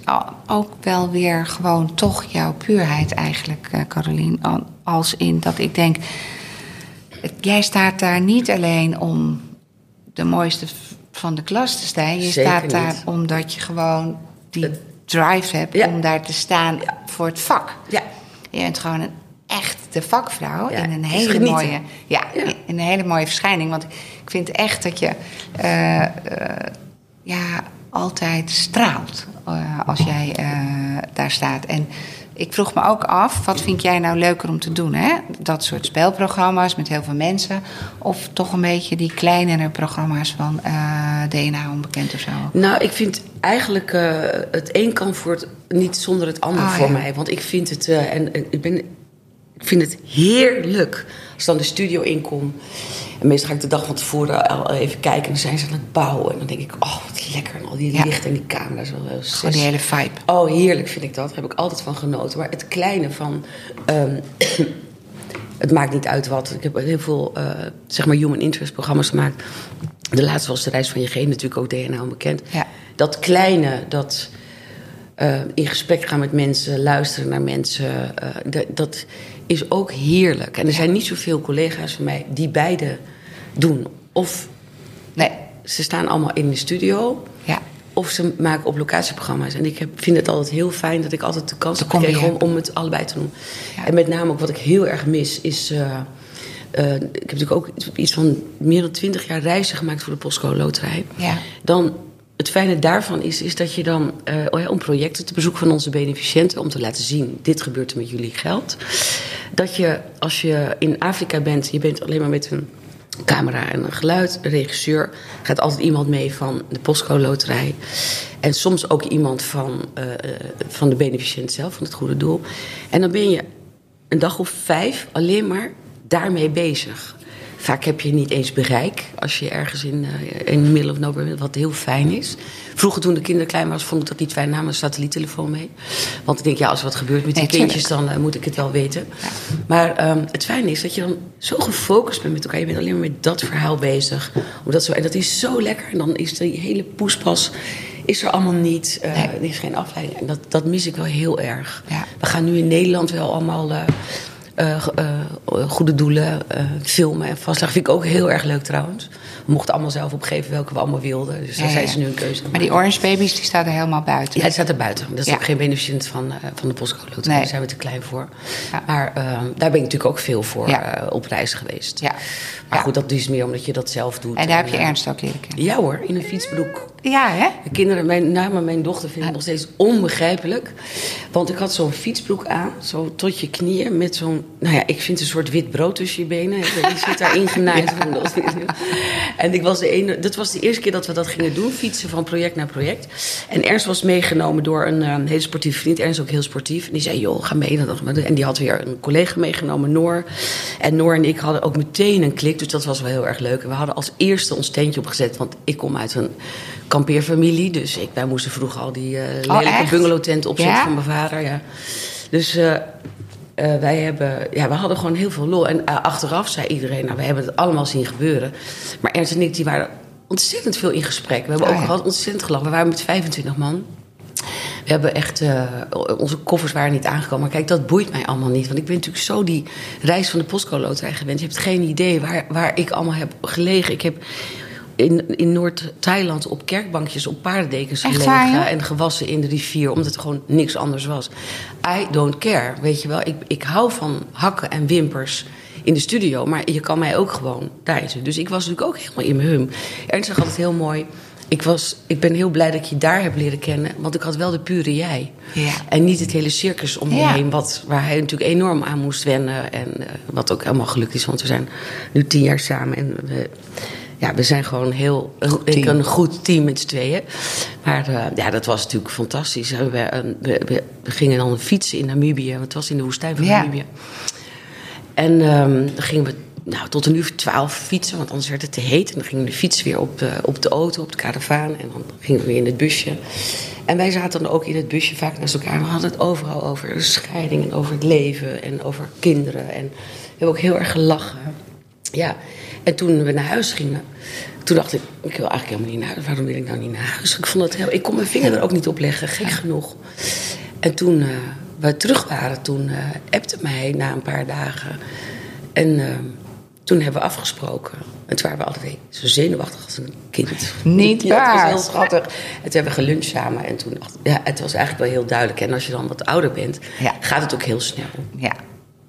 ook wel weer gewoon toch jouw puurheid eigenlijk, eh, Carolien. Al- Als in dat ik denk... Jij staat daar niet alleen om de mooiste van de klas te staan. Je Zeker staat daar niet. omdat je gewoon die drive hebt Ja. om daar te staan voor het vak. Ja. Je bent gewoon een echte vakvrouw in een hele mooie, ja, Ja. in een hele mooie verschijning. Want ik vind echt dat je eh, eh, ja, altijd straalt eh, als jij daar staat. En ik vroeg me ook af, wat vind jij nou leuker om te doen? Hè? Dat soort spelprogramma's met heel veel mensen. Of toch een beetje die kleinere programma's van eh, DNA onbekend of zo? Nou, ik vind eigenlijk eh, het een kan voor het, niet zonder het ander Ah, voor ja. mij. Want ik vind het, eh, en, en ik, ben, ik vind het heerlijk als ik dan de studio inkom. En meestal ga ik de dag van tevoren al even kijken. En dan zijn ze aan het bouwen. En dan denk ik, oh, wat lekker. En al die Ja. lichten en die camera's. Gewoon die hele vibe. Oh, heerlijk vind ik dat. Daar heb ik altijd van genoten. Maar het kleine van... ehm, (clears throat) het maakt niet uit wat. Ik heb heel veel, eh, zeg maar, human interest programma's gemaakt. De laatste was de reis van je geen, natuurlijk ook DNA onbekend. Ja. Dat kleine, dat eh, in gesprek gaan met mensen, luisteren naar mensen, eh, dat, dat is ook heerlijk. En er zijn niet zoveel collega's van mij die beide doen. Of Nee, ze staan allemaal in de studio, ja. of ze maken op locatieprogramma's. En ik heb, vind het altijd heel fijn dat ik altijd de kans heb gekregen om, om het allebei te doen. Ja. En met name ook wat ik heel erg mis is... eh, eh, ik heb natuurlijk ook iets van meer dan twintig jaar reizen gemaakt voor de Postcode Loterij. Ja. Dan het fijne daarvan is, is dat je dan, eh, oh ja, om projecten te bezoeken van onze beneficiënten, om te laten zien, dit gebeurt er met jullie geld. Dat je, als je in Afrika bent, je bent alleen maar met een camera en een geluid, een regisseur, gaat altijd iemand mee van de Postcode Loterij. En soms ook iemand van, eh, eh, van de beneficiënt zelf, van het goede doel. En dan ben je een dag of vijf alleen maar daarmee bezig. Vaak heb je niet eens bereik als je ergens in, uh, in middle of nowhere bent, wat heel fijn is. Vroeger toen de kinderen klein was, vond ik dat niet fijn, namen een satelliettelefoon mee. Want ik denk, ja, als er wat gebeurt met die kindjes, dan uh, moet ik het wel weten. Maar um, het fijne is dat je dan zo gefocust bent met elkaar. Je bent alleen maar met dat verhaal bezig. Omdat zo, en dat is zo lekker. En dan is die hele poespas is er allemaal niet. Uh, Nee. Er is geen afleiding. En dat, dat mis ik wel heel erg. Ja. We gaan nu in Nederland wel allemaal uh, uh, uh, goede doelen uh, filmen en vastleggen. Vind ik ook heel erg leuk trouwens. We mochten allemaal zelf opgeven welke we allemaal wilden. Dus daar Ja, zijn ja. ze nu een keuze. Maar die Orange Babies die staan er helemaal buiten. Ja, het staat er buiten. Dat is Ja. ook geen beneficiënt van, van de postcode loterij. Nee. Daar zijn we te klein voor. Maar daar ben ik natuurlijk ook veel voor op reis geweest. Ja. Maar goed, dat is meer omdat je dat zelf doet. En daar heb je Ernst ook leren kennen. Ja hoor, in een fietsbroek. Ja, hè? De kinderen, mijn, nou, maar mijn dochter vindt het nog steeds onbegrijpelijk. Want ik had zo'n fietsbroek aan, zo tot je knieën, met zo'n, nou ja, ik vind een soort wit brood tussen je benen. Die zit daar ingenaaid. En ik was de ene, dat was de eerste keer dat we dat gingen doen, fietsen van project naar project. En Ernst was meegenomen door een um, hele sportieve vriend. Ernst ook heel sportief. En die zei, joh, ga mee. En die had weer een collega meegenomen, Noor. En Noor en ik hadden ook meteen een klik, dus dat was wel heel erg leuk. En we hadden als eerste ons tentje opgezet, want ik kom uit een kampeerfamilie. Dus ik, wij moesten vroeger al die uh, lelijke bungalowtent opzetten Ja? van mijn vader. Ja. Dus uh, uh, wij hebben, ja, we hadden gewoon heel veel lol. En uh, achteraf zei iedereen, nou, we hebben het allemaal zien gebeuren. Maar Ernst en ik, die waren ontzettend veel in gesprek. We hebben Oh, ook ja. gehad ontzettend gelachen. We waren met 25 man. We hebben echt, uh, onze koffers waren niet aangekomen. Maar kijk, dat boeit mij allemaal niet. Want ik ben natuurlijk zo die reis van de postcode loterij gewend. Je hebt geen idee waar, waar ik allemaal heb gelegen. Ik heb in, in Noord-Thailand op kerkbankjes op paardendekens Echt gelegen. waar? En gewassen in de rivier, omdat het gewoon niks anders was. I don't care, weet je wel. Ik, ik hou van hakken en wimpers in de studio. Maar je kan mij ook gewoon thuis. Dus ik was natuurlijk ook helemaal in mijn hum. Ernst zegt altijd heel mooi... Ik, was, ik ben heel blij dat ik je daar heb leren kennen. Want ik had wel de pure jij. Ja. En niet het hele circus om Ja. heen. Wat, waar hij natuurlijk enorm aan moest wennen. En uh, wat ook helemaal gelukt is. Want we zijn nu tien jaar samen. En we, ja, we zijn gewoon heel, een, ik, een goed team met z'n tweeën. Maar uh, ja, dat was natuurlijk fantastisch. We, we, we, we, gingen dan fietsen in Namibië. Want het was in de woestijn van Ja. Namibië. En um, dan gingen we nou, tot een uur of twaalf fietsen, want anders werd het te heet. En dan gingen we de fiets weer op de, op de auto, op de karavaan. En dan gingen we weer in het busje. En wij zaten dan ook in het busje vaak naast elkaar. We hadden het overal over scheiding en over het leven en over kinderen. En we hebben ook heel erg gelachen. Ja, en toen we naar huis gingen, toen dacht ik, ik wil eigenlijk helemaal niet naar huis. Waarom wil ik nou niet naar huis? Ik vond het heel, ik kon mijn vinger er ook niet op leggen, gek genoeg. En toen uh, we terug waren, toen uh, appte mij na een paar dagen. En uh, toen hebben we afgesproken. En toen waren we altijd zo zenuwachtig als een kind. Niet (laughs) ja, waar. Het was heel schattig. En toen hebben we geluncht samen. En toen dacht ja, het was eigenlijk wel heel duidelijk. En als je dan wat ouder bent, Ja. gaat het ook heel snel. Ja.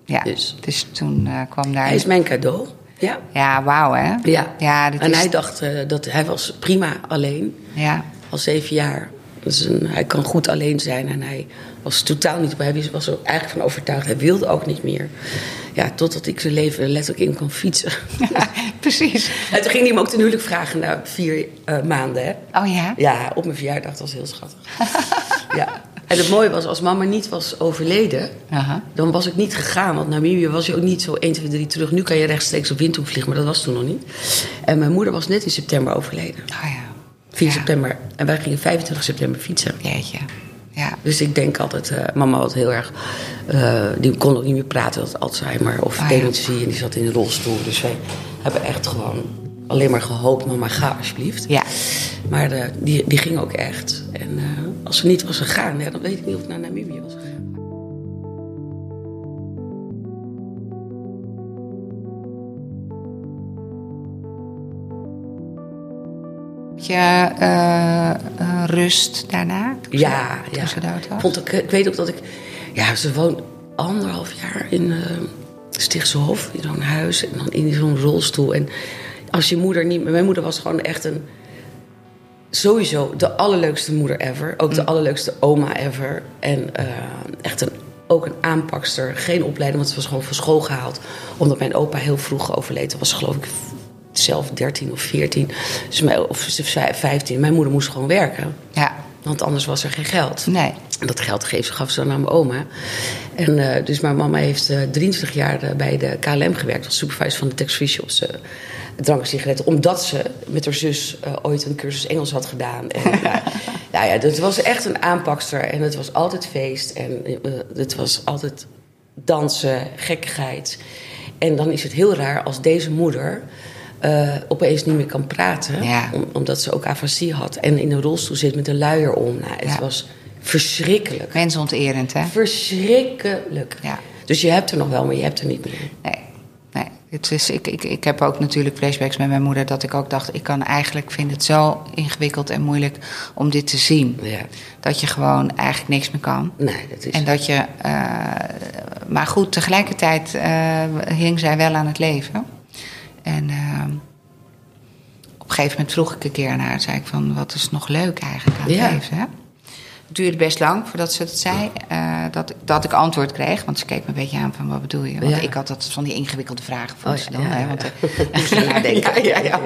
Ja. Dus. Dus, toen uh, kwam daar... Hij is mijn cadeau. Ja. Ja, wauw hè? Ja. ja dit en is... hij dacht uh, dat hij was prima alleen. Ja. Al zeven jaar. Dus een, hij kan goed alleen zijn. En hij was totaal niet... Hij was er eigenlijk van overtuigd. Hij wilde ook niet meer. Ja, totdat ik zijn leven letterlijk in kon fietsen. (laughs) Ja, precies. En toen ging hij me ook ten huwelijk vragen na vier uh, maanden. Hè? Oh ja? Ja, op mijn verjaardag. Dat was heel schattig. (laughs) ja. En het mooie was, als mama niet was overleden, -huh. dan was ik niet gegaan. Want Namibië was je ook niet zo 1, 2, 3 terug. Nu kan je rechtstreeks op windhoek vliegen, maar dat was toen nog niet. En mijn moeder was net in september overleden. Oh ja. 4 Ja. september. En wij gingen 25 september fietsen. Jeetje. Ja. Dus ik denk altijd, uh, mama had heel erg. Uh, die kon ook niet meer praten, had Alzheimer of Ah, dementie. En die zat in een rolstoel. Dus wij hebben echt gewoon alleen maar gehoopt, mama, ga alsjeblieft. Ja. Maar uh, die, die ging ook echt. En als ze niet was gegaan, ja, dan weet ik niet of ik naar Namibië was gegaan. Je uh, rust daarna? Ja, ze, ja. Ze? Vond ik, ik weet ook dat ik. Ja, ze woont anderhalf jaar in, uh, Stichtse Hof, in zo'n huis. En dan in zo'n rolstoel. En als je moeder niet... Mijn moeder was gewoon echt een... Sowieso de allerleukste moeder ever. Ook de allerleukste oma ever. En eh, echt een, ook een aanpakster. Geen opleiding, want ze was gewoon van school gehaald. Omdat mijn opa heel vroeg overleed. Dat was geloof ik zelf 13 of 14. Dus mijn, of 15. Mijn moeder moest gewoon werken. Ja. Want anders was er geen geld. Nee. En dat geld geef, gaf ze dan aan mijn oma. En uh, dus mijn mama heeft uh, 23 jaar uh, bij de KLM gewerkt als supervisor van de tax-free shops. Drank en sigaretten. Omdat ze met haar zus ooit een cursus Engels had gedaan. En, (laughs) nou ja, het was echt een aanpakster. En het was altijd feest. En het was altijd dansen, gekkigheid. En dan is het heel raar als deze moeder uh, opeens niet meer kan praten. Ja. Om, omdat ze ook afasie had. En in een rolstoel zit met een luier om. Nou, het Ja. was verschrikkelijk. Mensonterend, hè? Verschrikkelijk. Ja. Dus je hebt er nog wel, maar je hebt er niet meer. Nee. Het is, ik, ik, ik heb ook natuurlijk flashbacks met mijn moeder dat ik ook dacht, ik kan eigenlijk vind het zo ingewikkeld en moeilijk om dit te zien. Ja. Dat je gewoon eigenlijk niks meer kan. Nee, dat is... En dat je. eh, maar goed, tegelijkertijd eh, hing zij wel aan het leven. En eh, op een gegeven moment vroeg ik een keer aan haar, zei ik van, wat is nog leuk eigenlijk aan het Ja. leven? Hè? Het duurde best lang voordat ze het zei, eh, dat, dat ik antwoord kreeg. Want ze keek me een beetje aan van, wat bedoel je? Want Ja. ik had dat van die ingewikkelde vragen vond Oh, ze dan. ja, hè. Want eh. (laughs) (laughs) Ja, ja, ja.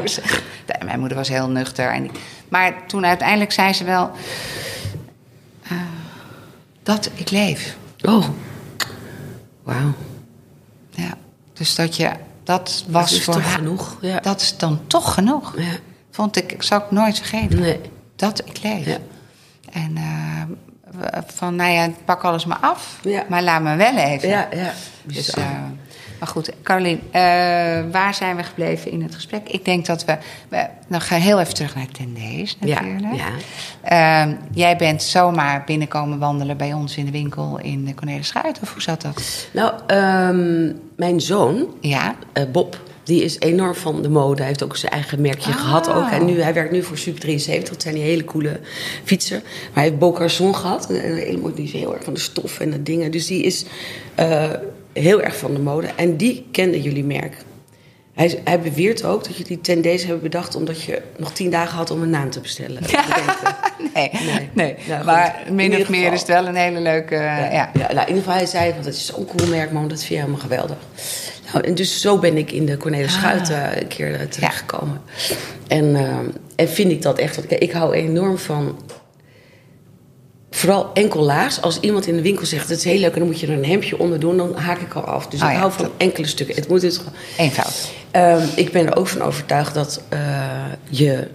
Mijn moeder was heel nuchter. En, maar toen uiteindelijk zei ze wel, eh, dat ik leef. Oh. Wauw. Ja, dus dat je, dat was is voor toch haar, genoeg, ja. Dat is dan toch genoeg. Ja. Vond ik, ik zou ik nooit vergeten. Nee. Dat ik leef. Ja. En eh, van, nou ja, pak alles maar af, Ja. maar laat me wel even. Ja, ja. Dus, eh, maar goed, Carolien, eh, waar zijn we gebleven in het gesprek? Ik denk dat we, we nog heel even terug naar Tendees ja, natuurlijk. ja. Ehm, jij bent zomaar binnenkomen wandelen bij ons in de winkel in de Cornelis Schuit, of hoe zat dat? Nou, ehm, mijn zoon, Ja, Bob, die is enorm van de mode. Hij heeft ook zijn eigen merkje Ah. gehad. Ook. En nu, hij werkt nu voor Super 73. Dat zijn die hele coole fietsen. Maar hij heeft Bocarson gehad. Mooie, die is heel erg van de stof en de dingen. Dus die is eh, heel erg van de mode. En die kende jullie merk. Hij, hij beweert ook dat jullie ten deze hebben bedacht... omdat je nog tien dagen had om een naam te bestellen. Te bedenken. (laughs) nee, Nee. nee. Nou, maar In min of meer is het wel een hele leuke... eh, Ja, ja. ja. nou, in ieder geval, hij zei van dat is zo'n cool merk, man. Dat vind je helemaal geweldig. Nou, en dus zo ben ik in de Cornelis Ah. Schuit eh, een keer eh, terechtgekomen. En, eh, en vind ik dat echt... want Ik hou enorm van... Vooral enkel laags. Als iemand in de winkel zegt, het is heel leuk... en dan moet je er een hemdje onder doen, dan haak ik al af. Dus Oh ik ja, hou van dat- enkele stukken. Het moet gewoon... Eenvoud. Ehm, ik ben er ook van overtuigd dat eh, je,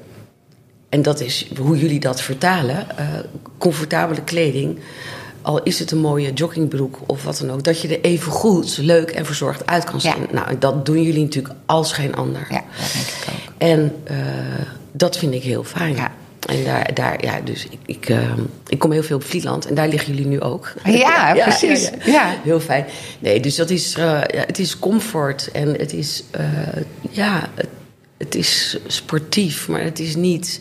en dat is hoe jullie dat vertalen, eh, comfortabele kleding, al is het een mooie joggingbroek of wat dan ook, dat je er even goed, leuk en verzorgd uit kan zien. Ja. Nou, dat doen jullie natuurlijk als geen ander. Ja, dat denk ik ook. En eh, dat vind ik heel fijn. Ja. En daar, daar, ja, dus ik, ik, eh, ik kom heel veel op Vlieland en daar liggen jullie nu ook. Ja, (laughs) precies. Ja. Heel fijn. Nee, dus dat is, eh, ja, het is comfort en het is, eh, ja, het, het is sportief, maar het is niet.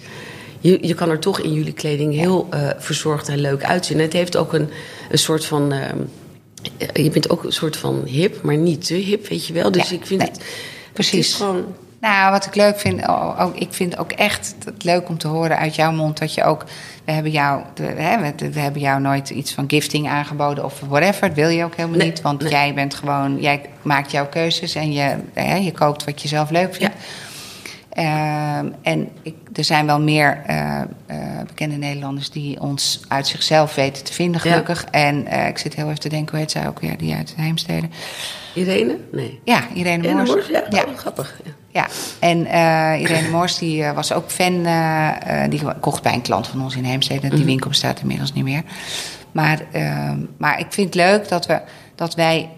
Je, je kan er toch in jullie kleding heel eh, verzorgd en leuk uitzien. En het heeft ook een, een soort van. eh, je bent ook een soort van hip, maar niet te hip, weet je wel. Dus ik vind nee, het. precies. Het is gewoon. Nou, wat ik leuk vind, ook, ik vind ook echt het leuk om te horen uit jouw mond dat je ook, we hebben jou, we, we hebben jou nooit iets van gifting aangeboden of whatever, dat wil je ook helemaal Nee, niet, want nee. jij bent gewoon, jij maakt jouw keuzes en je, hè, je koopt wat je zelf leuk vindt. Ehm, en ik, er zijn wel meer eh, eh, bekende Nederlanders die ons uit zichzelf weten te vinden, Ja. gelukkig. En eh, ik zit heel even te denken, hoe heet zij ook weer, die uit Heemstede? Irene? Nee. Ja, Irene En Moors. Moors, ja, ja. oh, grappig. Ja. Ja, en eh Irene Moors die, eh, was ook fan. eh, die kocht bij een klant van ons in Heemstede. Die winkel bestaat inmiddels niet meer. Maar, eh, maar ik vind het leuk dat, we, dat wij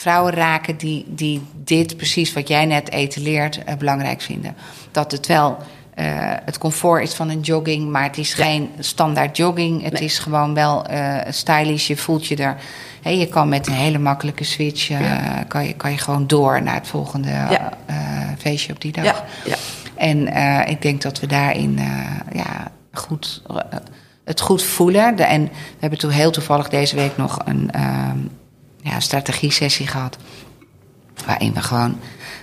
vrouwen raken die, die dit, precies wat jij net etaleert, eh, belangrijk vinden. Dat het wel het comfort is van een jogging, maar het is geen standaard jogging. Het is gewoon wel eh, stylish. Je voelt je er. Je kan met een hele makkelijke switch eh, kan, je, kan je gewoon door naar het volgende Ja. eh, feestje op die dag. Ja, ja. En eh, ik denk dat we daarin eh, ja, goed, eh, het goed voelen. De, en we hebben toen heel toevallig deze week nog een ehm ja, strategie-sessie gehad. Waarin we gewoon,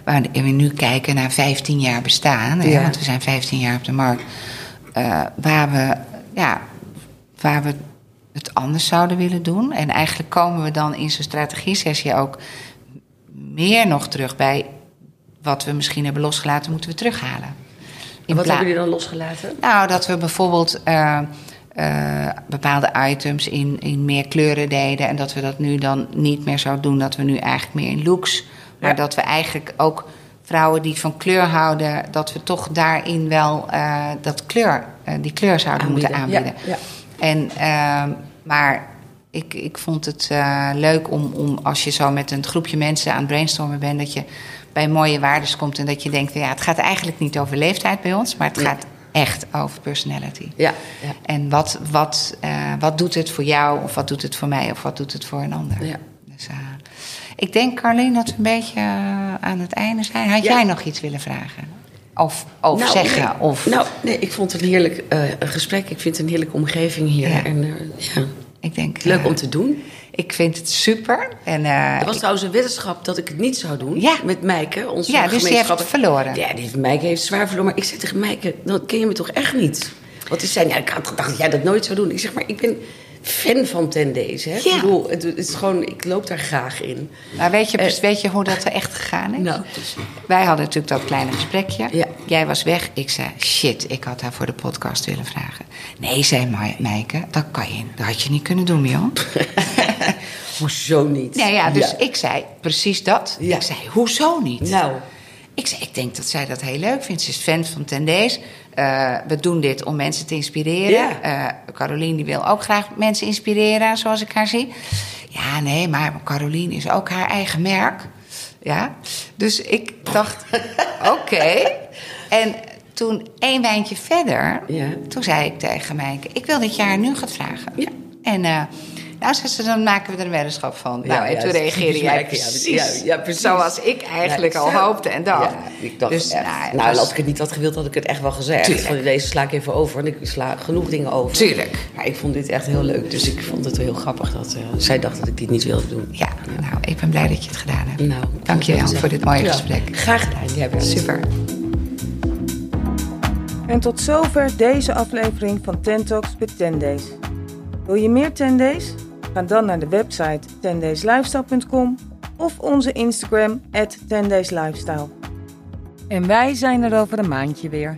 waarin we nu kijken naar 15 jaar bestaan. hè, Ja. want we zijn 15 jaar op de markt. eh, waar, we, ja, waar we het anders zouden willen doen. En eigenlijk komen we dan in zo'n strategie-sessie ook meer nog terug bij wat we misschien hebben losgelaten, moeten we terughalen. En wat hebben jullie dan losgelaten? nou, dat we bijvoorbeeld eh, eh, bepaalde items in, in meer kleuren deden. En dat we dat nu dan niet meer zo doen. Dat we nu eigenlijk meer in looks. Maar Ja. dat we eigenlijk ook vrouwen die van kleur houden. dat we toch daarin wel eh, dat kleur, eh, die kleur zouden moeten Aanbieden, ja, En, ehm, maar ik, ik vond het eh, leuk om, om als je zo met een groepje mensen aan het brainstormen bent. dat je bij mooie waardes komt. en dat je denkt: ja, het gaat eigenlijk niet over leeftijd bij ons. maar het gaat echt over personality. Ja, ja. En wat, wat, wat doet het voor jou, of wat doet het voor mij, of wat doet het voor een ander? Ja. Dus, ik denk, Carlien, dat we een beetje eh, aan het einde zijn. Had Ja. jij nog iets willen vragen? Of, of Nou, zeggen? nee. Of, Nou, nee, ik vond het een heerlijk eh, gesprek. Ik vind het een heerlijke omgeving hier. Ja. En, eh, ja. ik denk, Leuk om te doen. Ik vind het super. En, Er was ik- trouwens een weddenschap dat ik het niet zou doen. Ja. Met Mijke, onze Ja, dus die heeft verloren. Ja, die heeft, Mijke heeft zwaar verloren. Maar ik zei tegen Mijke, dan ken je me toch echt niet? Want die zei, ja, ik had gedacht dat jij dat nooit zou doen. Ik zeg, maar ik ben fan van Ten Days. Hè? Ja. Ik bedoel, het, het is gewoon, ik loop daar graag in. maar weet je, Eh, weet je hoe dat er echt gegaan is? Nou, Wij hadden natuurlijk dat kleine gesprekje. Ja. Jij was weg. Ik zei, shit, ik had haar voor de podcast willen vragen. Nee, zei Mijke, dat kan je, dat had je niet kunnen doen, Mion. (laughs) hoezo niet? Nee, ja, dus ik zei precies dat. Ik zei, hoezo niet? Nou, Ik zei, ik denk dat zij dat heel leuk vindt. Ze is fan van Tendees. Eh we doen dit om mensen te inspireren. Ja. Eh Carolien die wil ook graag mensen inspireren, zoals ik haar zie. Ja, nee, maar Carolien is ook haar eigen merk. Ja, dus ik dacht, (laughs) oké. En toen één wijntje verder, Ja. toen zei ik tegen Mijke... ik wil dat je haar nu gaat vragen. Ja. En eh, nou, zei ze, dan maken we er een weddenschap van. Ja, nou, en ja, toen reageerde jij precies, Ja, ja, precies. zoals ik eigenlijk Ja, al hoopte en dacht. Ja, ik dacht dus, echt. nou, Nou, als ik het niet had gewild, had ik het echt wel gezegd. Tuurlijk. Van deze sla ik even over, want ik sla genoeg dingen over. Tuurlijk. Maar ik vond dit echt heel leuk, dus ik vond het heel grappig dat eh, zij dacht dat ik dit niet wilde doen. Ja, nou, ik ben blij dat je het gedaan hebt. Nou, Dank je wel voor dit mooie Ja, gesprek. Graag gedaan, jij bent Super. En tot zover deze aflevering van Ten Talks met 10 Days. Wil je meer 10 Days? Ga dan naar de website 10dayslifestyle.com of onze Instagram at 10dayslifestyle. En wij zijn er over een maandje weer.